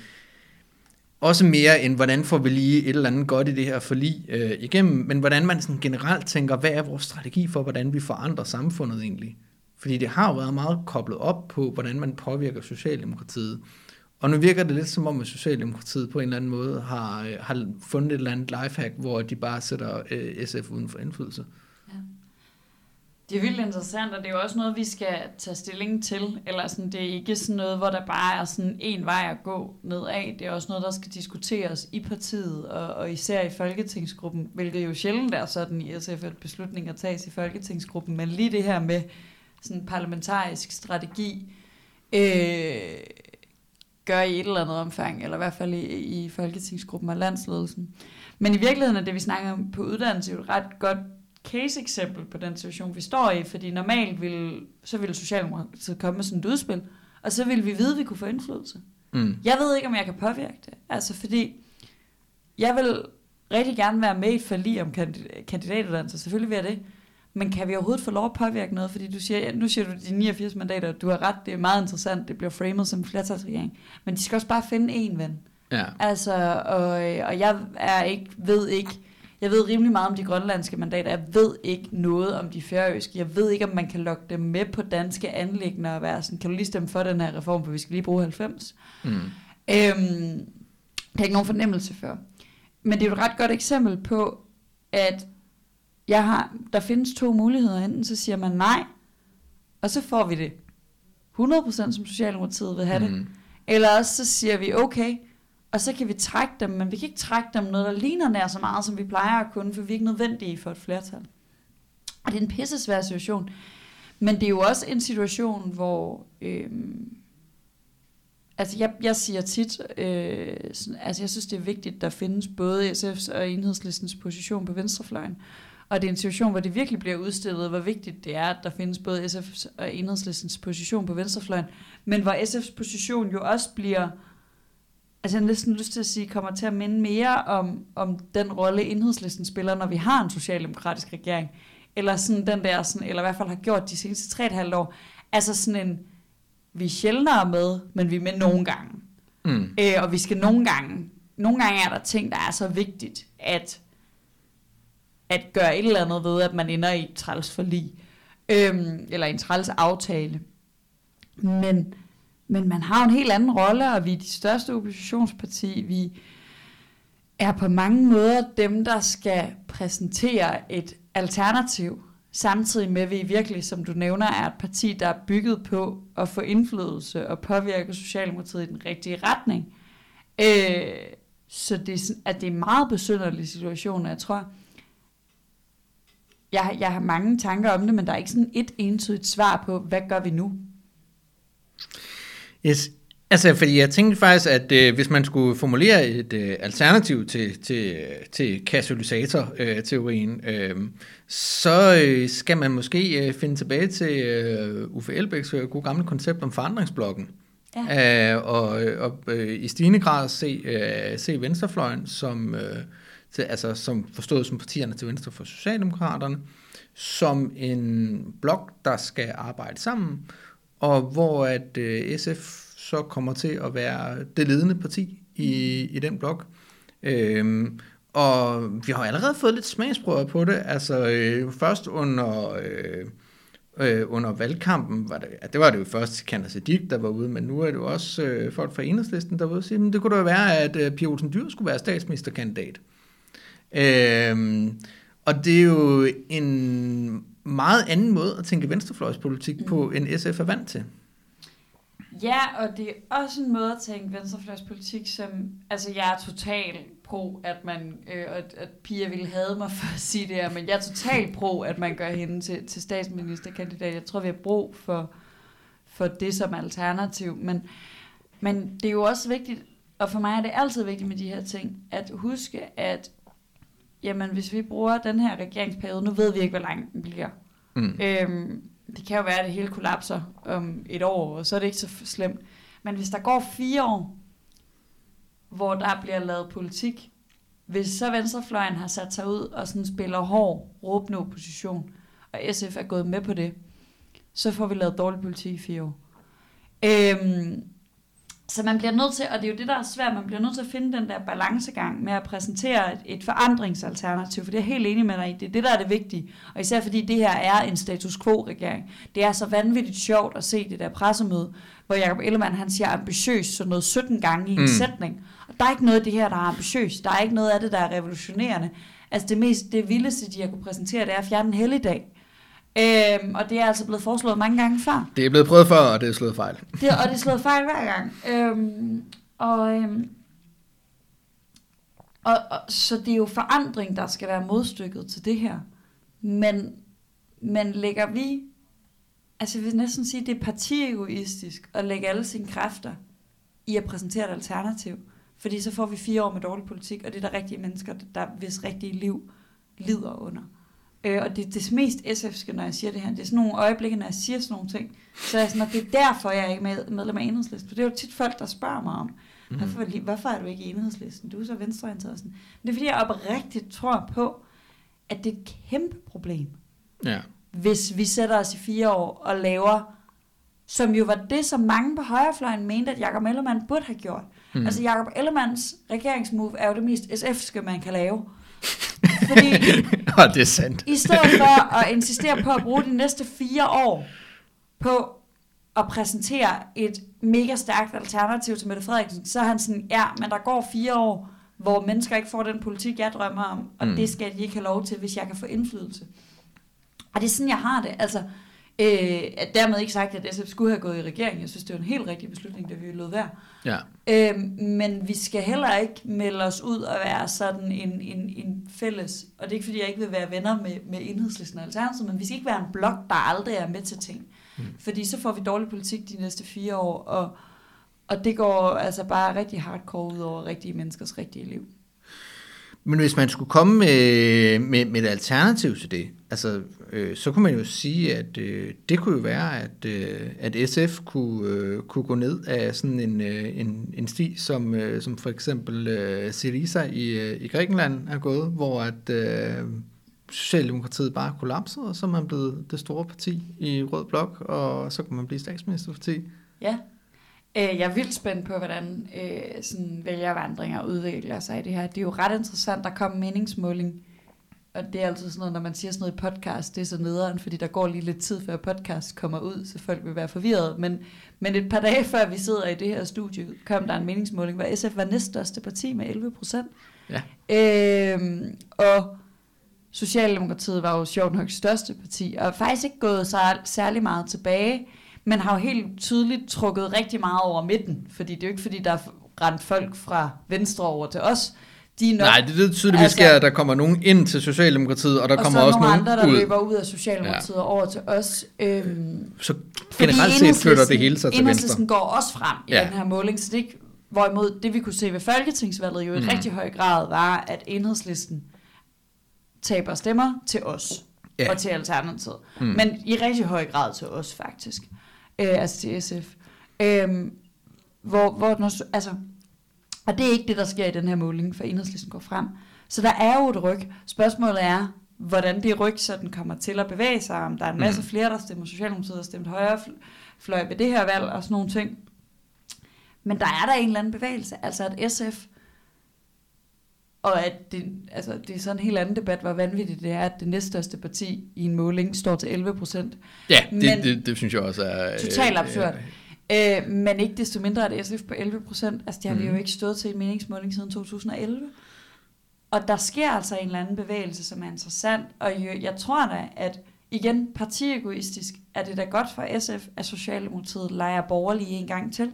også mere end hvordan får vi lige et eller andet godt i det her forlig øh, igennem, men hvordan man sådan generelt tænker, hvad er vores strategi for, hvordan vi forandrer samfundet egentlig? Fordi det har jo været meget koblet op på, hvordan man påvirker Socialdemokratiet. Og nu virker det lidt som om, at Socialdemokratiet på en eller anden måde har, øh, har fundet et eller andet lifehack, hvor de bare sætter øh, SF uden for indflydelse. Ja. Det er vildt interessant, og det er jo også noget, vi skal tage stilling til. Eller sådan, det er ikke sådan noget, hvor der bare er sådan en vej at gå nedad. Det er også noget, der skal diskuteres i partiet, og, og især i Folketingsgruppen, hvilket jo sjældent er sådan i SF, at beslutninger tages i Folketingsgruppen. Men lige det her med sådan parlamentarisk strategi, øh, gør i et eller andet omfang, eller i hvert fald i, i Folketingsgruppen og landsledelsen. Men i virkeligheden er det, vi snakker om på uddannelse, jo et ret godt case-eksempel på den situation, vi står i, fordi normalt vil, så ville Socialdemokratiet komme med sådan et udspil, og så ville vi vide, at vi kunne få indflydelse. Mm. Jeg ved ikke, om jeg kan påvirke det. Altså, fordi jeg vil rigtig gerne være med i et forlig om kandidatuddannelse. Selvfølgelig vil jeg det. Men kan vi overhovedet få lov at påvirke noget? Fordi du siger, nu siger du de 89 mandater, du har ret, det er meget interessant, det bliver framet som flertalsregering. Men de skal også bare finde en ven. Ja. Altså, og, og jeg er ikke, ved ikke, jeg ved rimelig meget om de grønlandske mandater. Jeg ved ikke noget om de færøske. Jeg ved ikke, om man kan lokke dem med på danske anlægner og være sådan, kan du lige stemme for den her reform, for vi skal lige bruge 90. Mm. Øhm, det har ikke nogen fornemmelse for. Men det er jo et ret godt eksempel på, at jeg har, der findes to muligheder. Enten så siger man nej, og så får vi det 100% som Socialdemokratiet vil have det. Mm. Eller også så siger vi okay, og så kan vi trække dem, men vi kan ikke trække dem noget, der ligner nær så meget, som vi plejer at kunne, for vi er ikke nødvendige for et flertal. Og det er en pisse svær situation. Men det er jo også en situation, hvor... Øhm, altså jeg, jeg siger tit, øh, sådan, altså jeg synes det er vigtigt, der findes både SF's og enhedslistens position på venstrefløjen. Og det er en situation, hvor det virkelig bliver udstillet, hvor vigtigt det er, at der findes både SF's og enhedslistens position på venstrefløjen, men hvor SF's position jo også bliver altså jeg har næsten lyst til at sige, kommer til at minde mere om, om den rolle, enhedslisten spiller, når vi har en socialdemokratisk regering. Eller sådan den der, sådan, eller i hvert fald har gjort de seneste 3,5 år. Altså sådan en, vi er sjældnere med, men vi er med nogle gange. Mm. Øh, og vi skal nogle gange, nogle gange er der ting, der er så vigtigt, at, at gøre et eller andet ved, at man ender i et træls forlig. Øhm, eller en træls aftale. Men, men man har en helt anden rolle, og vi er de største oppositionsparti. Vi er på mange måder dem, der skal præsentere et alternativ, samtidig med, at vi virkelig, som du nævner, er et parti, der er bygget på at få indflydelse og påvirke Socialdemokratiet i den rigtige retning. Øh, så det er, sådan- at det er en meget besynderlig situation, og jeg tror, jeg, har- jeg har mange tanker om det, men der er ikke sådan et entydigt svar på, hvad gør vi nu? Yes. Altså, fordi jeg tænkte faktisk, at øh, hvis man skulle formulere et øh, alternativ til, til, til katalysator-teorien, øh, så øh, skal man måske øh, finde tilbage til øh, Uffe Elbæks øh, gode gamle koncept om forandringsblokken. Ja. Øh, og og øh, i stigende grad se, øh, se venstrefløjen som, øh, til, altså, som forstået som partierne til venstre for Socialdemokraterne, som en blok, der skal arbejde sammen, og hvor at øh, SF så kommer til at være det ledende parti i, i den blok. Øhm, og vi har allerede fået lidt smagsprøver på det. Altså øh, først under, øh, øh, under valgkampen, var det, ja, det var det jo først Kander Siddiq, der var ude, men nu er det jo også øh, folk fra enhedslisten, der var ude og sige, men det kunne da være, at øh, Pia Olsen Dyr skulle være statsministerkandidat. Øhm, og det er jo en meget anden måde at tænke venstrefløjspolitik på, end SF er vant til. Ja, og det er også en måde at tænke venstrefløjspolitik, som, altså jeg er total pro, at man, øh, at, at Pia ville have mig for at sige det her, men jeg er total pro, at man gør hende til, til statsministerkandidat. Jeg tror, vi har brug for, for det som alternativ, men, men det er jo også vigtigt, og for mig er det altid vigtigt med de her ting, at huske, at jamen, hvis vi bruger den her regeringsperiode, nu ved vi ikke, hvor lang den bliver, Mm. Øhm, det kan jo være, at det hele kollapser om et år, og så er det ikke så slemt. Men hvis der går fire år, hvor der bliver lavet politik, hvis så venstrefløjen har sat sig ud og sådan spiller hård, råbende opposition, og SF er gået med på det, så får vi lavet dårlig politik i fire år. Øhm, så man bliver nødt til, og det er jo det, der er svært, man bliver nødt til at finde den der balancegang med at præsentere et, et forandringsalternativ, for det er jeg helt enig med dig i, det er det, der er det vigtige. Og især fordi det her er en status quo-regering. Det er så vanvittigt sjovt at se det der pressemøde, hvor Jacob Ellemann han siger ambitiøs så noget 17 gange i en mm. sætning. Og der er ikke noget af det her, der er ambitiøst. Der er ikke noget af det, der er revolutionerende. Altså det mest, det vildeste, de har kunne præsentere, det er at fjerne en helligdag. Øhm, og det er altså blevet foreslået mange gange før. Det er blevet prøvet før, og det er slået fejl. Det, og det er slået fejl hver gang. Øhm, og, øhm, og, og, så det er jo forandring, der skal være modstykket til det her. Men, men lægger vi, altså jeg vil næsten sige, det er partiegoistisk at lægge alle sine kræfter i at præsentere et alternativ. Fordi så får vi fire år med dårlig politik, og det er der rigtige mennesker, der hvis rigtige liv lider under. Øh, og det, det mest SF'ske, når jeg siger det her, det er sådan nogle øjeblikke, når jeg siger sådan nogle ting, så er jeg sådan, at det er derfor, jeg er ikke med, medlem af enhedslisten. For det er jo tit folk, der spørger mig om, mm. hvorfor, hvorfor er du ikke i enhedslisten? Du er så venstreorienteret. Sådan. Men det er fordi, jeg oprigtigt tror på, at det er et kæmpe problem, Ja. hvis vi sætter os i fire år og laver, som jo var det, som mange på højrefløjen mente, at Jacob Ellemann burde have gjort. Mm. Altså Jacob Ellemanns regeringsmove er jo det mest SF'ske, man kan lave. Fordi det er sandt. i stedet for at insistere på at bruge de næste fire år på at præsentere et mega stærkt alternativ til Mette Frederiksen, så er han sådan, ja, men der går fire år, hvor mennesker ikke får den politik, jeg drømmer om, og mm. det skal de ikke have lov til, hvis jeg kan få indflydelse. Og det er sådan, jeg har det. Altså, øh, at dermed ikke sagt, at SF skulle have gået i regering. Jeg synes, det var en helt rigtig beslutning, da vi lod være. Ja. Øh, men vi skal heller ikke melde os ud og være sådan en, en, en fælles, og det er ikke fordi, jeg ikke vil være venner med, med enhedslisten og alternativet, men vi skal ikke være en blok, der aldrig er med til ting. Mm. Fordi så får vi dårlig politik de næste fire år, og, og det går altså bare rigtig hardcore ud over rigtige menneskers rigtige liv. Men hvis man skulle komme med, med, med et alternativ til det, altså, øh, så kunne man jo sige, at øh, det kunne jo være, at, øh, at SF kunne, øh, kunne gå ned af sådan en, øh, en, en sti, som, øh, som for eksempel øh, Syriza i, øh, i Grækenland er gået, hvor at øh, Socialdemokratiet bare kollapsede, og så er man blevet det store parti i Rød Blok, og så kunne man blive statsministerparti. Ja. Øh, Jeg er vildt spændt på, hvordan øh, sådan vælgervandringer udvikler sig i det her. Det er jo ret interessant, der kom en meningsmåling, og det er altid sådan noget, når man siger sådan noget i podcast, det er så nederen, fordi der går lige lidt tid, før podcast kommer ud, så folk vil være forvirret. Men, men et par dage før vi sidder i det her studie, kom der en meningsmåling, hvor SF var næststørste parti med 11 procent. Ja. Øhm, og Socialdemokratiet var jo sjovt nok største parti, og faktisk ikke gået så særlig meget tilbage, men har jo helt tydeligt trukket rigtig meget over midten, fordi det er jo ikke fordi, der er rent folk fra venstre over til os. De er nok, Nej, det er tydeligvis Altså- altså, at der kommer nogen ind til Socialdemokratiet, og der og kommer så også nogle nogen andre, der ud. løber ud af Socialdemokratiet ja. over til os. Øhm, Så generelt set flytter det hele sig til venstre. Går også frem i Ja. den her måling, så det ikke, hvorimod det vi kunne se ved Folketingsvalget jo i mm. rigtig høj grad var, at Enhedslisten taber stemmer til os Ja. og til Alternativet. Mm. Men i rigtig høj grad til os faktisk. Øh, altså til SF. Øhm, hvor, hvor når, altså, og det er ikke det, der sker i den her måling, for Enhedslisten går frem. Så der er jo et ryg. Spørgsmålet er, hvordan det ryg sådan kommer til at bevæge sig, om der er en masse Mhm. flere, der stemmer Socialdemokratiet og stemt højre fl- fløj ved det her valg og sådan nogle ting. Men der er der en eller anden bevægelse, altså at SF, og at det, altså det er sådan en helt anden debat, hvor vanvittigt det er, at det næststørste parti i en måling står til 11 procent. Ja, det, Men- det, det synes jeg også er... øh, Totalt absurd. øh, Øh, men ikke desto mindre at SF på 11 procent. Altså, det har mm. vi jo Mhm. ikke stået til en meningsmåling siden 2011. Og der sker altså en eller anden bevægelse, som er interessant. Og jeg tror da, at igen, partiegoistisk, er det da godt for SF, at Socialdemokratiet leger borgerlige en gang til.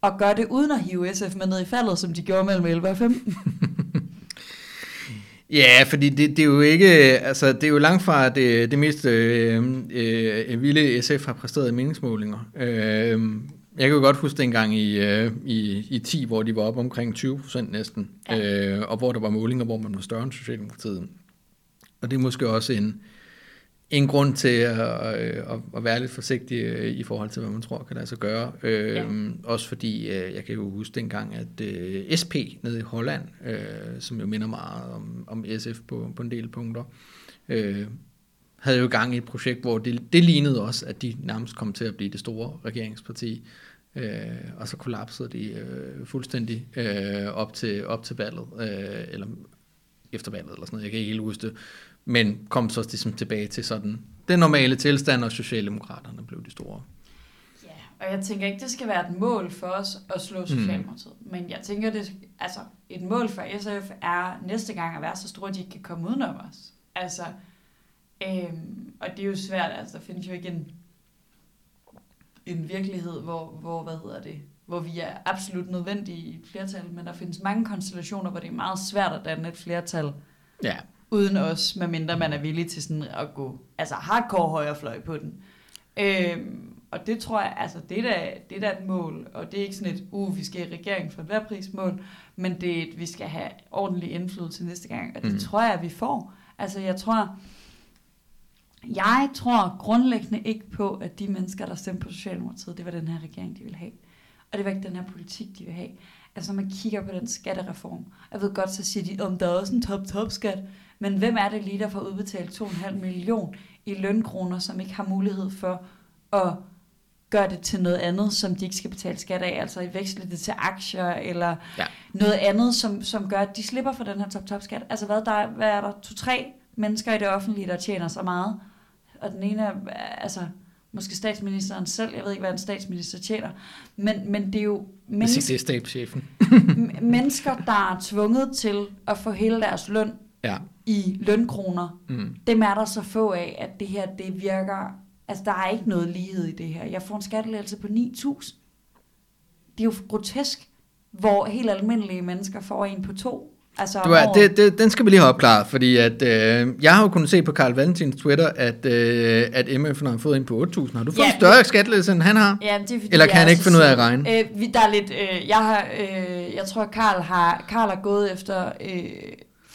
Og gør det uden at hive SF med ned i faldet, som de gjorde mellem 11 og 15. Ja, fordi det, det er jo ikke, altså det er jo langt fra det, det mest øh, øh, vilde SF har præsteret i meningsmålinger. Øh, jeg kan jo godt huske dengang i, øh, i, i 10, hvor de var op omkring 20 procent næsten, ja. øh, og hvor der var målinger, hvor man var større end Socialdemokratiet. Og det er måske også en, en grund til at, at, at være lidt forsigtig øh, i forhold til, hvad man tror kan lade sig gøre. Øh, Ja. Også fordi, øh, jeg kan jo huske dengang, at øh, SP nede i Holland, øh, som jo minder meget om, om SF på, på en del punkter, øh, havde jo gang i et projekt, hvor det, det lignede også, at de nærmest kom til at blive det store regeringsparti. Øh, og så kollapsede de øh, fuldstændig øh, op, til, op til valget, øh, eller efter valget, eller sådan noget, jeg kan ikke helt huske det, men kom så ligesom tilbage til sådan den normale tilstand, og Socialdemokraterne blev de store. Ja, og jeg tænker ikke, det skal være et mål for os at slå Socialdemokratiet. Mm. Men jeg tænker, det, altså, et mål for SF er næste gang at være så store, at de ikke kan komme udenom os. Altså, Øhm, og det er jo svært, altså der findes jo ikke en, en virkelighed, hvor, hvor, hvad hedder det, hvor vi er absolut nødvendige i et flertal, men der findes mange konstellationer, hvor det er meget svært at danne et flertal Ja. Uden os, medmindre man er villig til sådan at gå, altså hardcore højrefløj på den. Øhm, og det tror jeg, altså det er, da, det er da et mål, og det er ikke sådan et, uh, vi skal i regering for et hver prismål, men det er et, vi skal have ordentlig indflydelse næste gang, og det Mm. tror jeg, vi får. Altså jeg tror, jeg tror grundlæggende ikke på, at de mennesker, der stemte på Socialdemokratiet, det var den her regering, de ville have. Og det var ikke den her politik, de vil have. Altså når man kigger på den skattereform, jeg ved godt, så siger de, om der er også en top-top-skat, men hvem er det lige, der får udbetalt 2,5 million i lønkroner, som ikke har mulighed for at gøre det til noget andet, som de ikke skal betale skat af, altså i veksle det til aktier, eller Ja. noget andet, som, som gør, at de slipper for den her top-top-skat. Altså hvad, der, er- hvad er der? To-tre mennesker i det offentlige, der tjener så meget, og den ene er, altså, måske statsministeren selv, jeg ved ikke, hvad en statsminister tjener, men, men det er jo mennesker, det er stabschefen. m- mennesker, der er tvunget til at få hele deres løn Ja. i lønkroner, Mm. dem er der så få af, at det her, det virker, altså der er ikke noget lighed i det her. Jeg får en skattelettelse på 9.000. Det er jo grotesk, hvor helt almindelige mennesker får en på to. Altså Du er, det, det, den skal vi lige have opklaret, fordi at, øh, jeg har jo kunnet se på Karl Valentins Twitter, at, øh, at MF'en har fået en på 8.000. Har du fået Ja, en større skattelettelse, end han har? Ja, det er, fordi Eller kan han ikke finde ud af at regne? Øh, vi, der er lidt, øh, jeg, har, øh, jeg tror, Karl har, Karl har gået efter øh,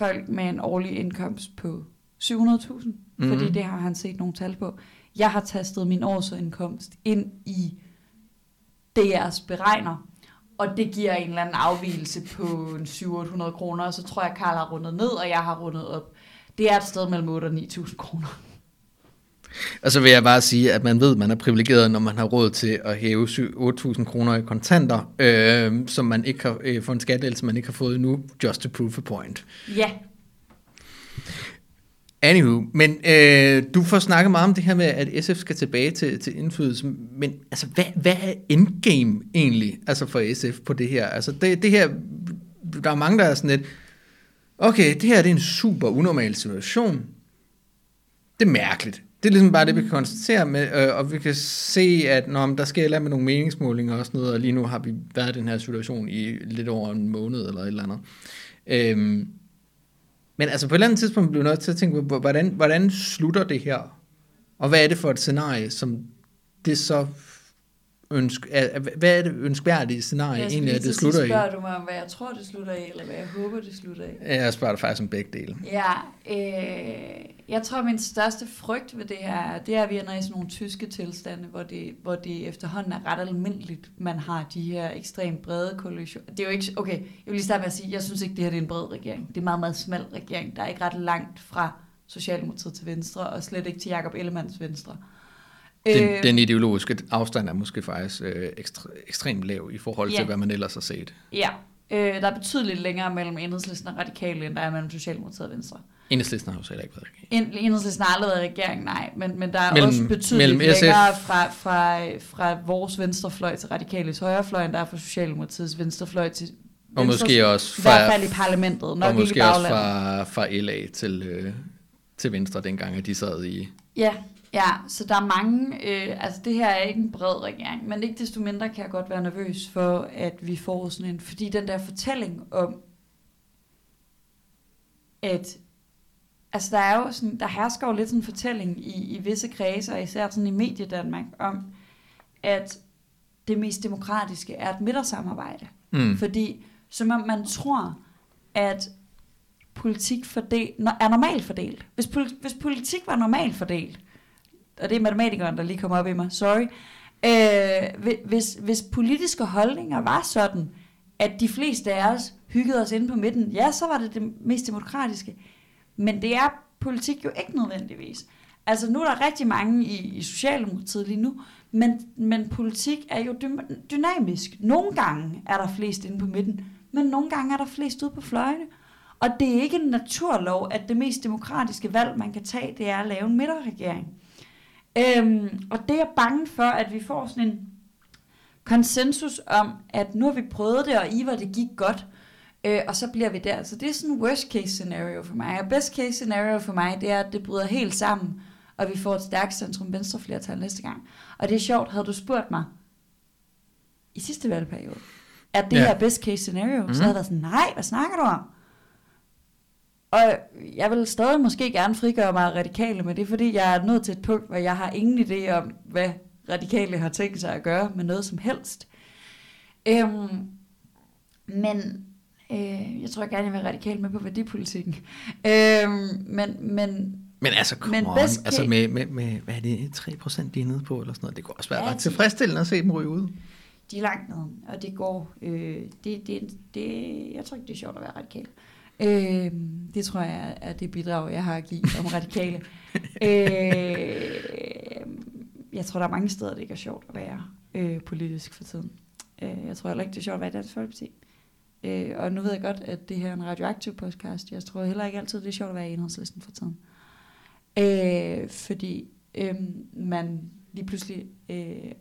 folk med en årlig indkomst på 700.000, mm-hmm. Mhm. fordi det har han set nogle tal på. Jeg har tastet min årsindkomst ind i DR's beregner, og det giver en eller anden afvielse på en 700-800 kroner, og så tror jeg, Karl har rundet ned, og jeg har rundet op. Det er et sted mellem 8 og 9.000 kroner. Og så vil jeg bare sige, at man ved, at man er privilegeret, når man har råd til at hæve syv- 8.000 kroner i kontanter, øh, som man ikke har, øh, for en skattelettelse, man ikke har fået endnu, just to prove a point. Ja, Anywho, men øh, du får snakket meget om det her med, at SF skal tilbage til, til indflydelse, men altså, hvad, hvad er endgame egentlig altså for SF på det her? Altså, det, det her, der er mange, der er sådan lidt, okay, det her det er en super unormal situation. Det er mærkeligt. Det er ligesom bare det, vi kan konstatere, med, øh, og vi kan se, at når der sker eller med nogle meningsmålinger og sådan noget, og lige nu har vi været i den her situation i lidt over en måned eller et eller andet. Øhm, men altså på et eller andet tidspunkt bliver vi nødt til at tænke på, hvordan, hvordan slutter det her? Og hvad er det for et scenarie, som det så ønsk, er, hvad er det ønskværdige scenarie jeg egentlig, at det slutter i? spørger du mig om, hvad jeg tror, det slutter i, eller hvad jeg håber, det slutter i? Jeg spørger dig faktisk om begge dele. Ja, øh, jeg tror, min største frygt ved det her, er, det er, at vi ender i sådan nogle tyske tilstande, hvor det, hvor det efterhånden er ret almindeligt, man har de her ekstremt brede koalitioner. Det er jo ikke, okay, jeg vil lige starte med at sige, jeg synes ikke, det her det er en bred regering. Det er en meget, meget smal regering. Der er ikke ret langt fra Socialdemokratiet til venstre, og slet ikke til Jakob Ellemanns venstre. Den, Øh, den ideologiske afstand er måske faktisk øh, ekstre, ekstremt lav i forhold til, Ja. hvad man ellers har set. Ja, øh, der er betydeligt længere mellem enhedslisten og radikale, end der er mellem Socialdemokratiet og Venstre. Enhedslisten har jo selv ikke været regering. En- Enhedslisten har aldrig været regering, nej, men, men der er Mellem- også betydeligt mellem SF længere fra, fra, fra vores venstrefløj til radikales højrefløj, end der er fra Socialdemokratiets venstrefløj til Og Venstres- måske også I hvert fra, fald i parlamentet, nok og ikke i måske også baglandet. fra, fra LA til, øh, til Venstre, dengang at de sad i... Ja, ja, så der er mange, øh, altså det her er ikke en bred regering, men ikke desto mindre kan jeg godt være nervøs for, at vi får sådan en, fordi den der fortælling om, at Altså, der er jo sådan, der hersker jo lidt sådan en fortælling i, i visse kredse, og især sådan i mediedanmark, om, at det mest demokratiske er et midtersamarbejde. Mm. Fordi som om man tror, at politik fordel, er normalt fordelt. Hvis, poli- hvis politik var normalt fordelt, og det er matematikeren, der lige kommer op i mig, sorry, øh, hvis, hvis politiske holdninger var sådan, at de fleste af os hyggede os inde på midten, ja, så var det det mest demokratiske. Men det er politik jo ikke nødvendigvis. Altså nu er der rigtig mange i, i Socialdemokratiet lige nu, men, men politik er jo dy- dynamisk. Nogle gange er der flest inde på midten, men nogle gange er der flest ude på fløjene. Og det er ikke en naturlov, at det mest demokratiske valg, man kan tage, det er at lave en midterregering. Øhm, og det er jeg bange for, at vi får sådan en konsensus om, at nu har vi prøvet det, og I var det gik godt. Øh, og så bliver vi der. Så det er sådan worst case scenario for mig. Og best case scenario for mig, det er, at det bryder helt sammen, og vi får et stærkt centrum venstre flertal næste gang. Og det er sjovt, havde du spurgt mig i sidste valgperiode, er det Ja. her best case scenario? Mm-hmm. Så havde jeg været sådan, nej, hvad snakker du om? Og jeg vil stadig måske gerne frigøre mig af radikale, men det er fordi, jeg er nået til et punkt, hvor jeg har ingen idé om, hvad radikale har tænkt sig at gøre med noget som helst. Øhm, men øh, jeg tror gerne, jeg vil radikal med på værdipolitikken. Øhm, men, men Men altså, come Men on. Altså med, med, med, hvad er det, 3% de er nede på, eller sådan noget. Det kunne også være Ja, ret de- tilfredsstillende at se dem ryge ud. de er langt nede, og det går. Øh, det, det, det, jeg tror ikke, det er sjovt at være radikal. Øh, det tror jeg er det bidrag, jeg har at give om radikale. øh, jeg tror, der er mange steder, det ikke er sjovt at være øh, politisk for tiden. Øh, jeg tror heller ikke, det er sjovt at være i Dansk Folkeparti. Øh, og nu ved jeg godt, at det her er en radioaktiv podcast. Jeg tror heller ikke altid, det er sjovt at være i enhedslisten for tiden. Øh, fordi øh, man lige pludselig øh,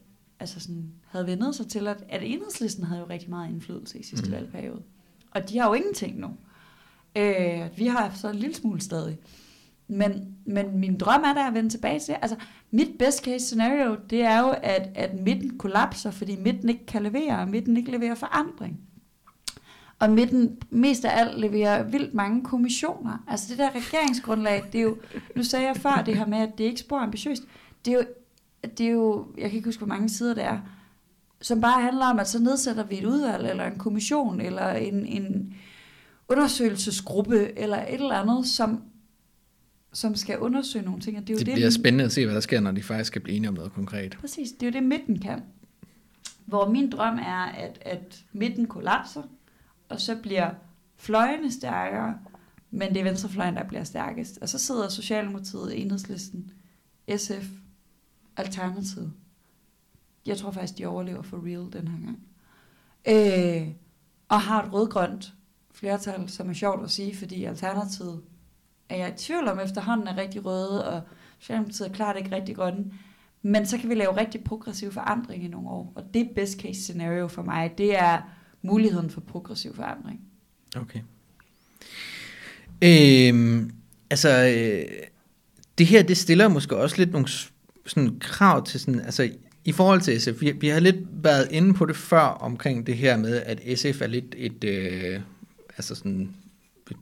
altså sådan, havde vendet sig til, at, at enhedslisten havde jo rigtig meget indflydelse i sidste Mm. valgperiode. Og de har jo ingenting nu. Øh, vi har så en lille smule stadig. Men, men min drøm er da at vende tilbage til, altså mit best case scenario, det er jo, at, at midten kollapser, fordi midten ikke kan levere, og midten ikke leverer forandring. Og midten mest af alt leverer vildt mange kommissioner. Altså det der regeringsgrundlag, det er jo, nu sagde jeg før det her med, at det er ikke spor ambitiøst. Det er jo, det er jo, jeg kan ikke huske, hvor mange sider det er, som bare handler om, at så nedsætter vi et udvalg, eller en kommission, eller en, en undersøgelsesgruppe, eller et eller andet, som, som skal undersøge nogle ting. Og det er jo Det det, bliver spændende at se, hvad der sker, når de faktisk skal blive enige om noget konkret. Præcis, det er jo det, midten kan. Hvor min drøm er, at, at midten kollapser, og så bliver fløjene stærkere, men det er venstrefløjen, der bliver stærkest. Og så sidder Socialdemokratiet, Enhedslisten, SF, Alternativet. Jeg tror faktisk, de overlever for real den her gang. Øh, og har et rødgrønt flertal, som er sjovt at sige, fordi Alternativet er jeg i tvivl om efterhånden er rigtig røde, og Socialdemokratiet er klart ikke rigtig grønne. Men så kan vi lave rigtig progressiv forandring i nogle år. Og det best case scenario for mig. Det er muligheden for progressiv forandring. Okay. Øhm, altså, øh, det her, det stiller måske også lidt nogle sådan krav til sådan, altså i forhold til SF, vi, vi har lidt været inde på det før omkring det her med, at SF er lidt et, øh, altså sådan,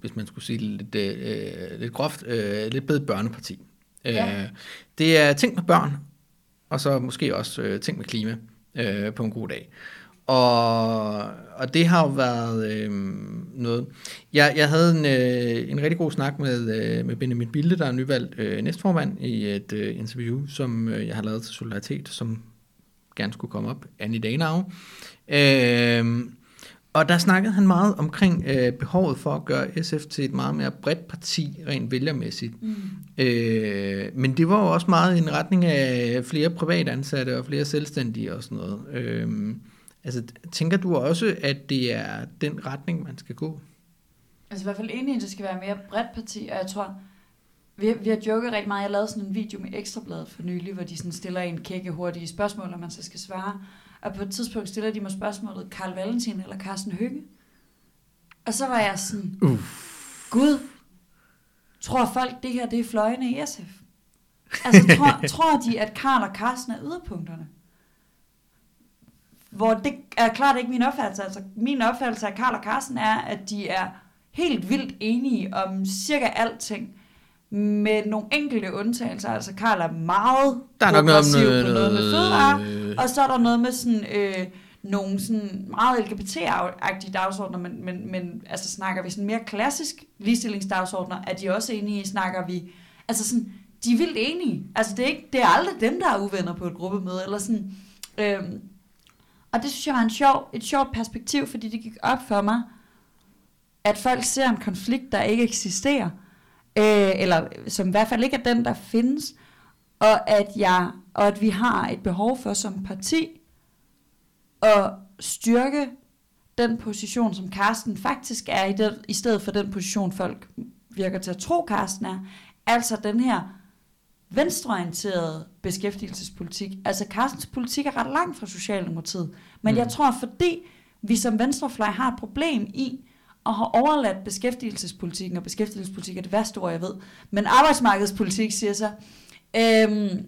hvis- man skulle sige lidt, øh, lidt groft, øh, lidt blevet børneparti. Ja. Øh, det er ting med børn, og så måske også øh, ting med klima øh, på en god dag. Og, og det har jo været øh, noget. Jeg, jeg havde en, øh, en rigtig god snak med, øh, med Benjamin Bilde, der er nyvalgt øh, næstformand i et øh, interview, som øh, jeg har lavet til Solidaritet, som gerne skulle komme op day now. Øh, og der snakkede han meget omkring øh, behovet for at gøre SF til et meget mere bredt parti, rent vælgermæssigt. Mm. Øh, men det var jo også meget i en retning af flere privatansatte og flere selvstændige og sådan noget. Øh, altså, tænker du også, at det er den retning, man skal gå? Altså i hvert fald enig, i, at det skal være mere bredt parti, og jeg tror, vi, har- vi har joket rigtig meget. Jeg lavede sådan en video med Ekstrabladet for nylig, hvor de sådan stiller en kække hurtige spørgsmål, og man så skal svare. Og på et tidspunkt stiller de mig spørgsmålet, Karl Valentin eller Carsten Høgge? Og så var jeg sådan, Uh. Gud, tror folk, det her det er fløjene i SF? Altså, tror, tror de, at Karl og Carsten er yderpunkterne? Hvor det er klart ikke min opfattelse. Altså, min opfattelse af Karl og Carsten er, at de er helt vildt enige om cirka alting. Med nogle enkelte undtagelser. Altså, Karl er meget Der er nok noget progressiv noget, på noget med fødevarer. noget, Og så er der noget med sådan, øh, nogle sådan meget LGBT-agtige dagsordner, men, men, men altså snakker vi sådan mere klassisk ligestillingsdagsordner, er de også enige i, snakker vi, altså sådan, de er vildt enige. Altså det er, ikke, det er aldrig dem, der er uvenner på et gruppemøde, eller sådan. Øhm, og det synes jeg var en sjov, et sjovt perspektiv, fordi det gik op for mig, at folk ser en konflikt, der ikke eksisterer, øh, eller som i hvert fald ikke er den, der findes, og at, jeg, og at vi har et behov for som parti at styrke den position, som Karsten faktisk er i, den, i stedet for den position, folk virker til at tro, Karsten er. Altså den her venstreorienterede beskæftigelsespolitik. Altså Carstens politik er ret langt fra Socialdemokratiet. Men Mm. jeg tror, fordi vi som venstrefløj har et problem i og har overladt beskæftigelsespolitikken, og beskæftigelsespolitik er det værste ord, jeg ved, men arbejdsmarkedspolitik siger så, øhm,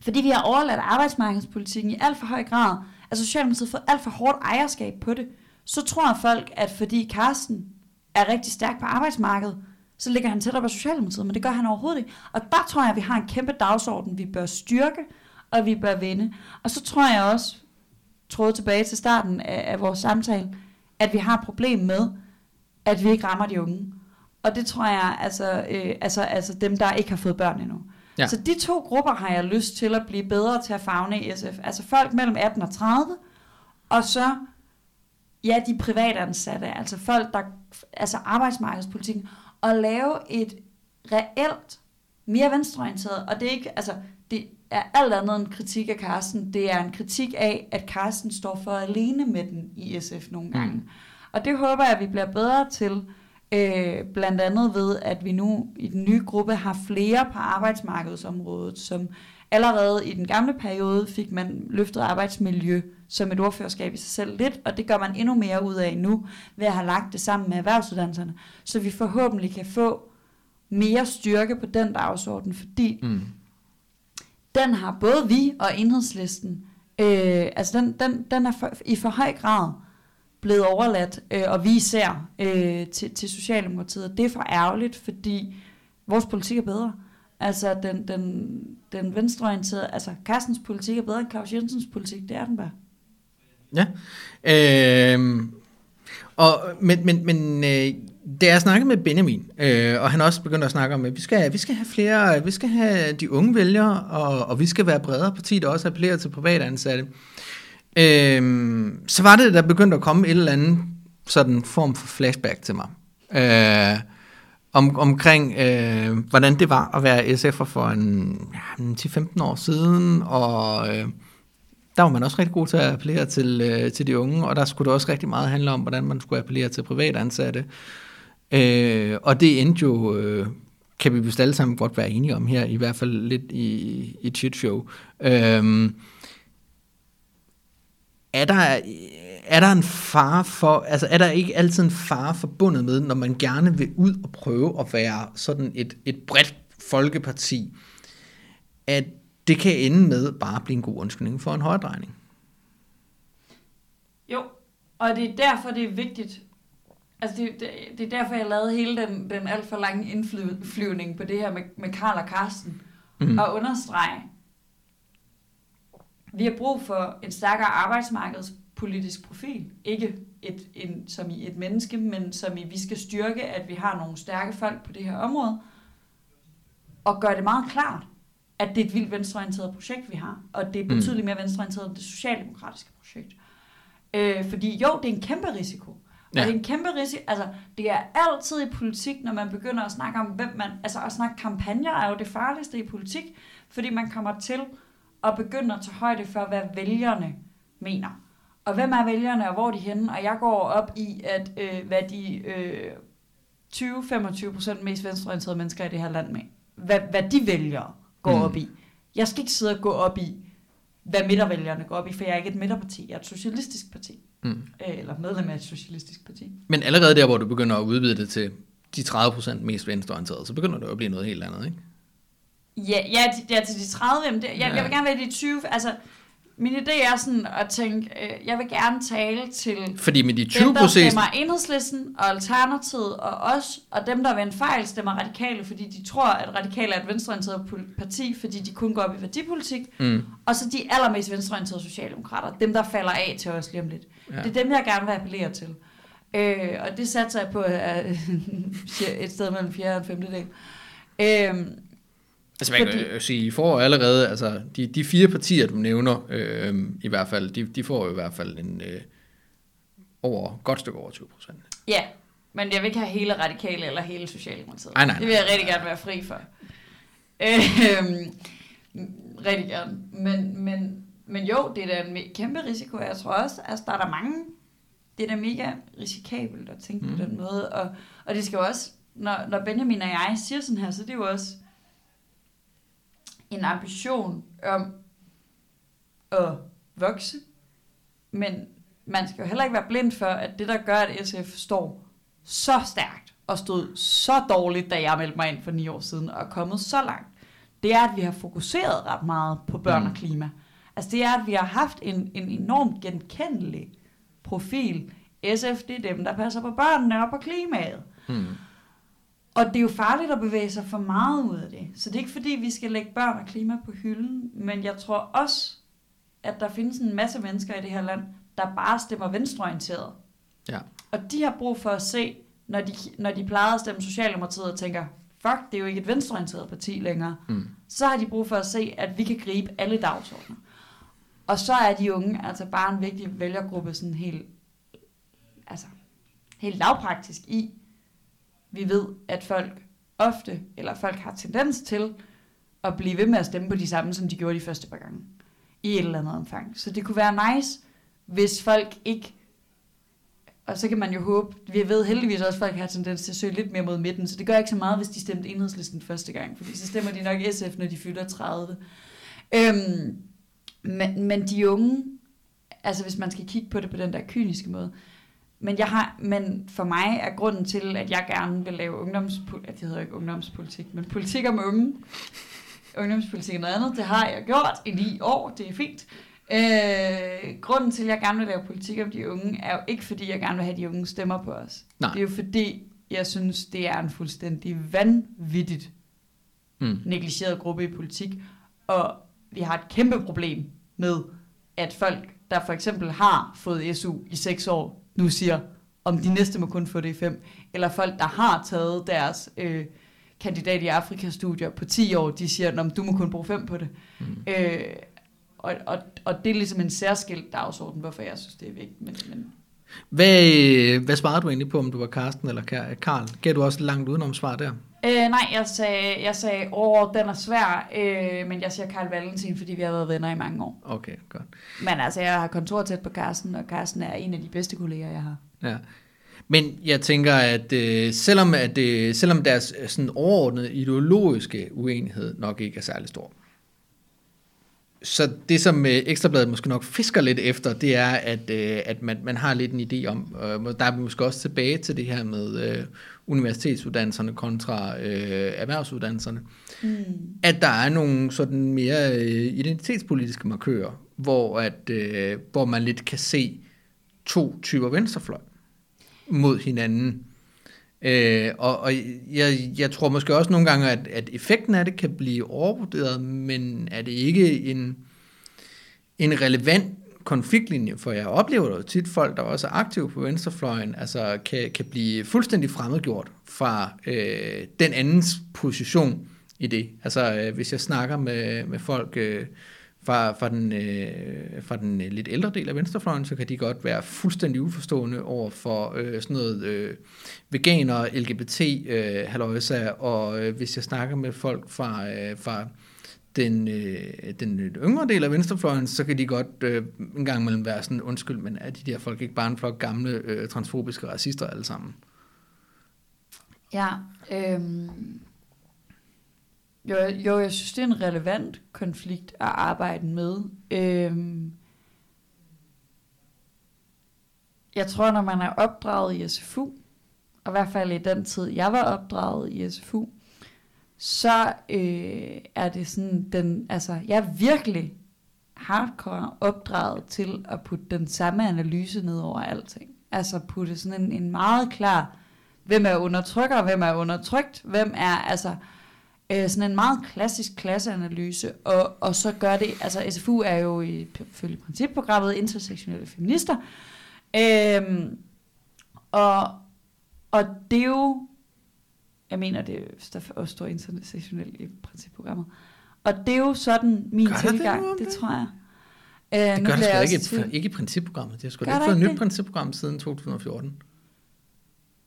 fordi vi har overladt arbejdsmarkedspolitikken i alt for høj grad, altså Socialdemokratiet har fået alt for hårdt ejerskab på det, så tror folk, at fordi Carsten er rigtig stærk på arbejdsmarkedet, så ligger han tættere på Socialdemokratiet, men det gør han overhovedet ikke. Og der tror jeg, at vi har en kæmpe dagsorden, vi bør styrke, og vi bør vinde. Og så tror jeg også, tråde tilbage til starten af, af vores samtale, at vi har et problem med, at vi ikke rammer de unge. Og det tror jeg, altså, øh, altså, altså dem, der ikke har fået børn endnu. Ja. Så de to grupper har jeg lyst til at blive bedre til at fagne i SF. Altså folk mellem 18 og 30, og så ja, de privatansatte, altså folk, der, altså arbejdsmarkedspolitikken, og lave et reelt mere venstreorienteret, og det er ikke, altså, det er alt andet end kritik af Carsten, det er en kritik af, at Carsten står for alene med den i SF nogle gange. Mm. Og det håber jeg, at vi bliver bedre til, øh, blandt andet ved, at vi nu i den nye gruppe har flere på arbejdsmarkedsområdet, som allerede i den gamle periode fik man løftet arbejdsmiljø som et ordførerskab i sig selv lidt, og det gør man endnu mere ud af nu, ved at have lagt det sammen med erhvervsuddannelserne, så vi forhåbentlig kan få mere styrke på den dagsorden, fordi mm. den har både vi og enhedslisten, øh, altså den, den, den er for, i for høj grad blevet overladt, øh, og vi især øh, til, til Socialdemokratiet. Det er for ærgerligt, fordi vores politik er bedre. Altså den, den, den venstreorienterede, altså Carstens politik er bedre end Claus Jensens politik, det er den bare. Ja. Øh, og, men men, men øh, da jeg snakkede med Benjamin, øh, og han også begyndte at snakke om, at vi skal, vi skal have flere, vi skal have de unge vælgere, og, og vi skal være bredere parti, der også appellerer til privatansatte. ansatte. Øhm, så var det, der begyndte at komme et eller andet sådan form for flashback til mig. Øh, om, omkring, øh, hvordan det var at være SF'er for en ja, 10-15 år siden, og... Øh, der var man også rigtig god til at appellere til, øh, til de unge, og der skulle det også rigtig meget handle om, hvordan man skulle appellere til privatansatte. Øh, og det endte jo, øh, kan vi vist alle sammen godt være enige om her, i hvert fald lidt i, i et shit show. Øh, er der, er der en fare for, altså er der ikke altid en fare forbundet med, når man gerne vil ud og prøve at være sådan et, et bredt folkeparti, at det kan ende med bare at blive en god undskyldning for en højredrejning. Jo, og det er derfor, det er vigtigt. Altså, det, det, det er derfor, jeg lavede hele den, den alt for lange indflyvning på det her med, med Karl og Karsten. Mm. Og understrege, vi har brug for en stærkere arbejdsmarkedspolitisk profil. Ikke et, en, som i et menneske, men som i, vi skal styrke, at vi har nogle stærke folk på det her område. Og gøre det meget klart, at det er et vildt venstreorienteret projekt, vi har, og det er mm. betydeligt mere venstreorienteret end det socialdemokratiske projekt. Øh, fordi jo, det er en kæmpe risiko. Og ja. det er en kæmpe risiko, altså det er altid i politik, når man begynder at snakke om, hvem man, altså at snakke kampagner er jo det farligste i politik, fordi man kommer til at begynde at tage højde for, hvad vælgerne mener. Og hvem er vælgerne, og hvor er de henne? Og jeg går op i, at øh, hvad de øh, 20-25% mest venstreorienterede mennesker i det her land med, hvad, hvad de vælger går mm. op i. Jeg skal ikke sidde og gå op i, hvad midtervælgerne går op i, for jeg er ikke et midterparti, jeg er et socialistisk parti. Mm. Øh, eller medlem af et socialistisk parti. Men allerede der, hvor du begynder at udvide det til de 30% mest venstreorienterede, så begynder det at blive noget helt andet, ikke? Ja, ja, ja til de 30, jeg, ja. jeg vil gerne være de 20, altså min idé er sådan at tænke, øh, jeg vil gerne tale til Fordi med de 20 dem, der stemmer enhedslisten og Alternativet og os, og dem, der ved en fejl stemmer radikale, fordi de tror, at radikale er et venstreorienteret parti, fordi de kun går op i værdipolitik, mm. og så de allermest venstreorienterede socialdemokrater, dem, der falder af til os lige om lidt. Ja. Det er dem, jeg gerne vil appellere til. Øh, og det satser jeg på øh, et sted mellem 4 og 5. del. Øh, Altså man Fordi... kan sige, I får allerede, altså de, de fire partier, du nævner, øh, i hvert fald, de, de får jo i hvert fald en øh, over, godt stykke over 20 procent. Ja, men jeg vil ikke have hele radikale eller hele Socialdemokratiet. Nej, nej, det vil jeg rigtig gerne være fri for. Øh, rigtig gerne. Men, men, men jo, det er da en kæmpe risiko. Jeg tror også, altså der er der mange, det er da mega risikabelt at tænke mm. på den måde. Og, og det skal jo også, når, når Benjamin og jeg siger sådan her, så det er jo også, en ambition om at vokse, men man skal jo heller ikke være blind for, at det, der gør, at SF står så stærkt og stod så dårligt, da jeg meldte mig ind for ni år siden, og er kommet så langt, det er, at vi har fokuseret ret meget på børn mm. og klima. Altså det er, at vi har haft en, en enormt genkendelig profil. SF, det er dem, der passer på børnene og på klimaet. Hmm. Og det er jo farligt at bevæge sig for meget ud af det. Så det er ikke fordi, vi skal lægge børn og klima på hylden, men jeg tror også, at der findes en masse mennesker i det her land, der bare stemmer venstreorienteret. Ja. Og de har brug for at se, når de, når de plejede at stemme Socialdemokratiet og tænker, fuck, det er jo ikke et venstreorienteret parti længere, Mm. så har de brug for at se, at vi kan gribe alle dagsordner. Og så er de unge altså bare en vigtig vælgergruppe sådan helt, altså, helt lavpraktisk i. Vi ved, at folk ofte, eller folk har tendens til, at blive ved med at stemme på de samme, som de gjorde de første par gange. I et eller andet omfang. Så det kunne være nice, hvis folk ikke og så kan man jo håbe, vi ved heldigvis også, at folk har tendens til at søge lidt mere mod midten, så det gør ikke så meget, hvis de stemte enhedslisten første gang, fordi så stemmer de nok SF, når de fylder 30. Øhm, men, men de unge, altså hvis man skal kigge på det på den der kyniske måde, men, jeg har, men for mig er grunden til, at jeg gerne vil lave ungdomspolitik, det hedder ikke ungdomspolitik, men politik om unge, ungdomspolitik og noget andet, det har jeg gjort i ni år, det er fint. Øh, grunden til, at jeg gerne vil lave politik om de unge, er jo ikke fordi, jeg gerne vil have de unge stemmer på os. Nej. Det er jo fordi, jeg synes, det er en fuldstændig vanvittigt Mm. negligeret gruppe i politik, og vi har et kæmpe problem med, at folk, der for eksempel har fået SU i 6 år, nu siger, om de næste må kun få det i 5, eller folk, der har taget deres øh, kandidat i Afrikastudier på 10 år, de siger, at du må kun bruge 5 på det. Mm. Øh, og, og, og det er ligesom en særskilt dagsorden, hvorfor jeg synes, det er vigtigt. Men, men Hvad, hvad svarede du egentlig på, om du var Karsten eller Ka- Karl? Gav du også langt udenom svar der? Øh, nej, jeg sagde, jeg sagde, åh, den er svær, øh, men jeg siger Karl Valentin, fordi vi har været venner i mange år. Okay, godt. Men altså, jeg har kontor tæt på Carsten, og Carsten er en af de bedste kolleger, jeg har. Ja. Men jeg tænker, at øh, selvom, at øh, selvom deres øh, sådan overordnede ideologiske uenighed nok ikke er særlig stor, så det, som øh, Ekstrabladet måske nok fisker lidt efter, det er, at, øh, at man, man har lidt en idé om, øh, der er vi måske også tilbage til det her med øh, universitetsuddannelserne kontra øh, erhvervsuddannelserne, Mm. at der er nogle sådan mere øh, identitetspolitiske markører, hvor, at, øh, hvor man lidt kan se to typer venstrefløj mod hinanden. Øh, og og jeg, jeg tror måske også nogle gange, at, at effekten af det kan blive overvurderet, men er det ikke en, en relevant konfliktlinje, for jeg oplever jo tit folk, der også er aktive på venstrefløjen, altså kan, kan blive fuldstændig fremmedgjort fra øh, den andens position i det. Altså øh, hvis jeg snakker med, med folk øh, fra, fra, den, øh, fra den øh, lidt ældre del af venstrefløjen, så kan de godt være fuldstændig uforstående over for øh, sådan noget øh, veganer, LGBT, øh, halløjsa, og øh, hvis jeg snakker med folk fra, øh, fra den, øh, den lidt yngre del af venstrefløjen, så kan de godt øh, en gang imellem være sådan, undskyld, men er de der folk ikke bare en flok gamle øh, transfobiske racister alle sammen? Ja, øh... jo, jo, jeg synes, det er en relevant konflikt at arbejde med. Øhm, jeg tror, når man er opdraget i SFU, og i hvert fald i den tid, jeg var opdraget i SFU, så øh, er det sådan, den, altså, jeg er virkelig hardcore opdraget til at putte den samme analyse ned over alting. Altså putte sådan en, en meget klar, hvem er undertrykker, hvem er undertrykt, hvem er, altså, øh, sådan en meget klassisk klasseanalyse, og, og så gør det, altså SFU er jo i, følge principprogrammet intersektionelle feminister, øh, og, og det er jo, jeg mener, det er, der også står intersektionel i principprogrammet, og det er jo sådan min Gør det tilgang, om det, det? tror jeg. Øh, Det gør det ikke, i, ikke i principprogrammet. Det har sgu da ikke fået et nyt det? principprogram siden 2014.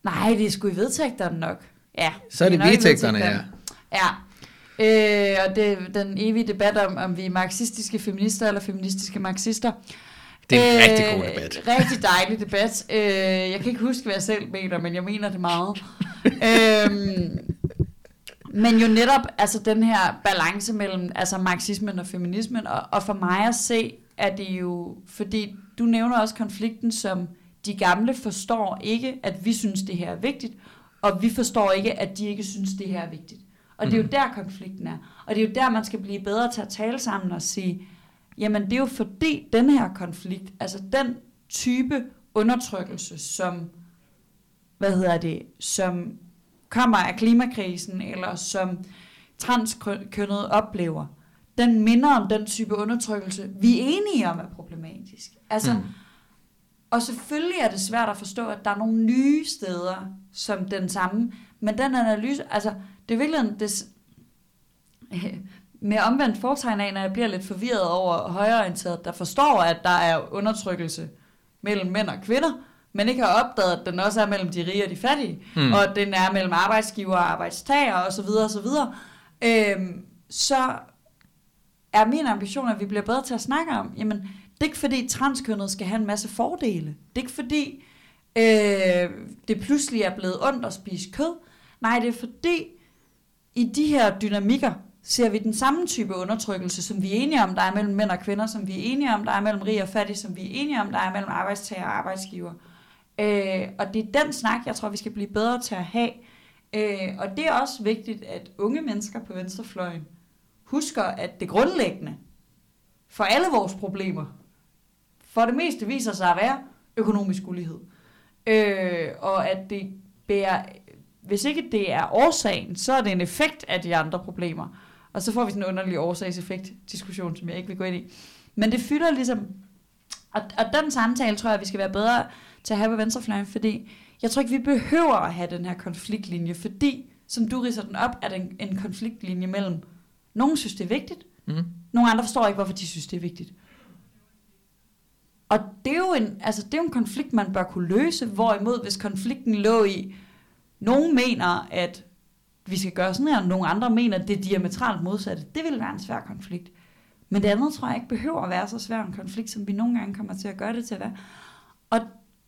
Nej, det er sgu i vedtægterne nok. Ja, Så er det i vedtægterne, ja. Ja. Øh, og det er den evige debat om, om vi er marxistiske feminister eller feministiske marxister. Det er en rigtig god debat. Rigtig dejlig debat. Øh, jeg kan ikke huske, hvad jeg selv mener, men jeg mener det meget. øhm, men jo netop altså den her balance mellem altså marxismen og feminismen, og, og for mig at se, er det jo, fordi du nævner også konflikten som de gamle forstår ikke, at vi synes, det her er vigtigt, og vi forstår ikke, at de ikke synes, det her er vigtigt. Og det er jo Mhm. der, konflikten er. Og det er jo der, man skal blive bedre til at tale sammen og sige, jamen det er jo fordi den her konflikt, altså den type undertrykkelse, som, hvad hedder det, som kommer af klimakrisen, eller som transkønnet oplever, den minder om den type undertrykkelse, vi er enige om er problematisk. Altså, Mm. Og selvfølgelig er det svært at forstå, at der er nogle nye steder, som den samme, men den analyse, altså, det er virkelig det, med omvendt foretegn af, når jeg bliver lidt forvirret over højreorienteret, der forstår, at der er undertrykkelse mellem mænd og kvinder, men ikke har opdaget, at den også er mellem de rige og de fattige, Mm. og at den er mellem arbejdsgiver og arbejdstager osv. osv., øhm, så er min ambition, at vi bliver bedre til at snakke om, jamen, det er ikke fordi transkønnet skal have en masse fordele. Det er ikke fordi, øh, det pludselig er blevet ondt at spise kød. Nej, det er fordi, i de her dynamikker, ser vi den samme type undertrykkelse, som vi er enige om, der er mellem mænd og kvinder, som vi er enige om, der er mellem rig og fattig, som vi er enige om, der er mellem arbejdstager og arbejdsgiver. Øh, og det er den snak, jeg tror, vi skal blive bedre til at have. Øh, og det er også vigtigt, at unge mennesker på venstrefløjen husker, at det grundlæggende for alle vores problemer, for det meste viser sig at være økonomisk ulighed. Øh, og at det bærer, hvis ikke det er årsagen, så er det en effekt af de andre problemer. Og så får vi sådan en underlig årsagseffekt-diskussion, som jeg ikke vil gå ind i. Men det fylder ligesom, og, og den samtale tror jeg, vi skal være bedre til at have på venstrefløjen, fordi jeg tror ikke, vi behøver at have den her konfliktlinje, fordi, som du riser den op, er det en, en konfliktlinje mellem, nogen synes, det er vigtigt, Mm. nogle andre forstår ikke, hvorfor de synes, det er vigtigt. Og det er jo en, altså, det er jo en konflikt, man bør kunne løse, hvorimod hvis konflikten lå i, nogen mener, at vi skal gøre sådan her, og nogle andre mener, at det er diametralt modsatte. Det vil være en svær konflikt. Men det andet tror jeg ikke behøver at være så svær en konflikt, som vi nogle gange kommer til at gøre det til at være. Og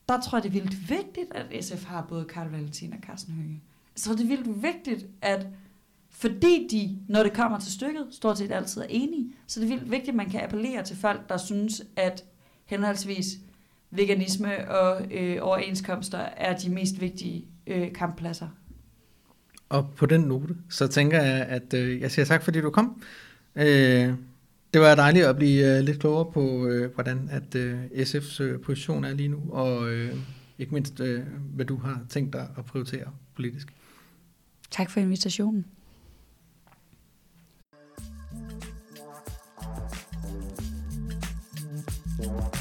der tror jeg, det er vildt vigtigt, at SF har både Karl Valentin og Carsten Høge. Jeg tror, det er vildt vigtigt, at fordi de, når det kommer til stykket, stort set altid er enige, så det er vildt vigtigt, at man kan appellere til folk, der synes, at henholdsvis veganisme og øh, overenskomster er de mest vigtige øh, kamppladser. Og på den note, så tænker jeg, at øh, jeg siger tak, fordi du kom. Øh, det var dejligt at blive øh, lidt klogere på, øh, hvordan at øh, SF's øh, position er lige nu, og øh, ikke mindst, øh, hvad du har tænkt dig at prioritere politisk. Tak for invitationen. Oh